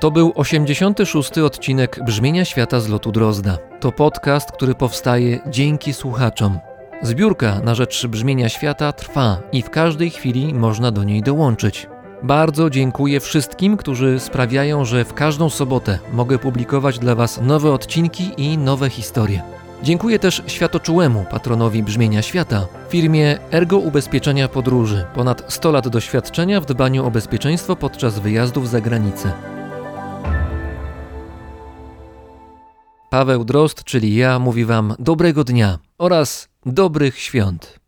To był 86. odcinek Brzmienia Świata z lotu Drozda. To podcast, który powstaje dzięki słuchaczom. Zbiórka na rzecz brzmienia świata trwa i w każdej chwili można do niej dołączyć. Bardzo dziękuję wszystkim, którzy sprawiają, że w każdą sobotę mogę publikować dla Was nowe odcinki i nowe historie. Dziękuję też światoczułemu patronowi brzmienia świata, firmie Ergo Ubezpieczenia Podróży, ponad 100 lat doświadczenia w dbaniu o bezpieczeństwo podczas wyjazdów za granicę. Paweł Drozd, czyli ja, mówi Wam dobrego dnia oraz dobrych świąt.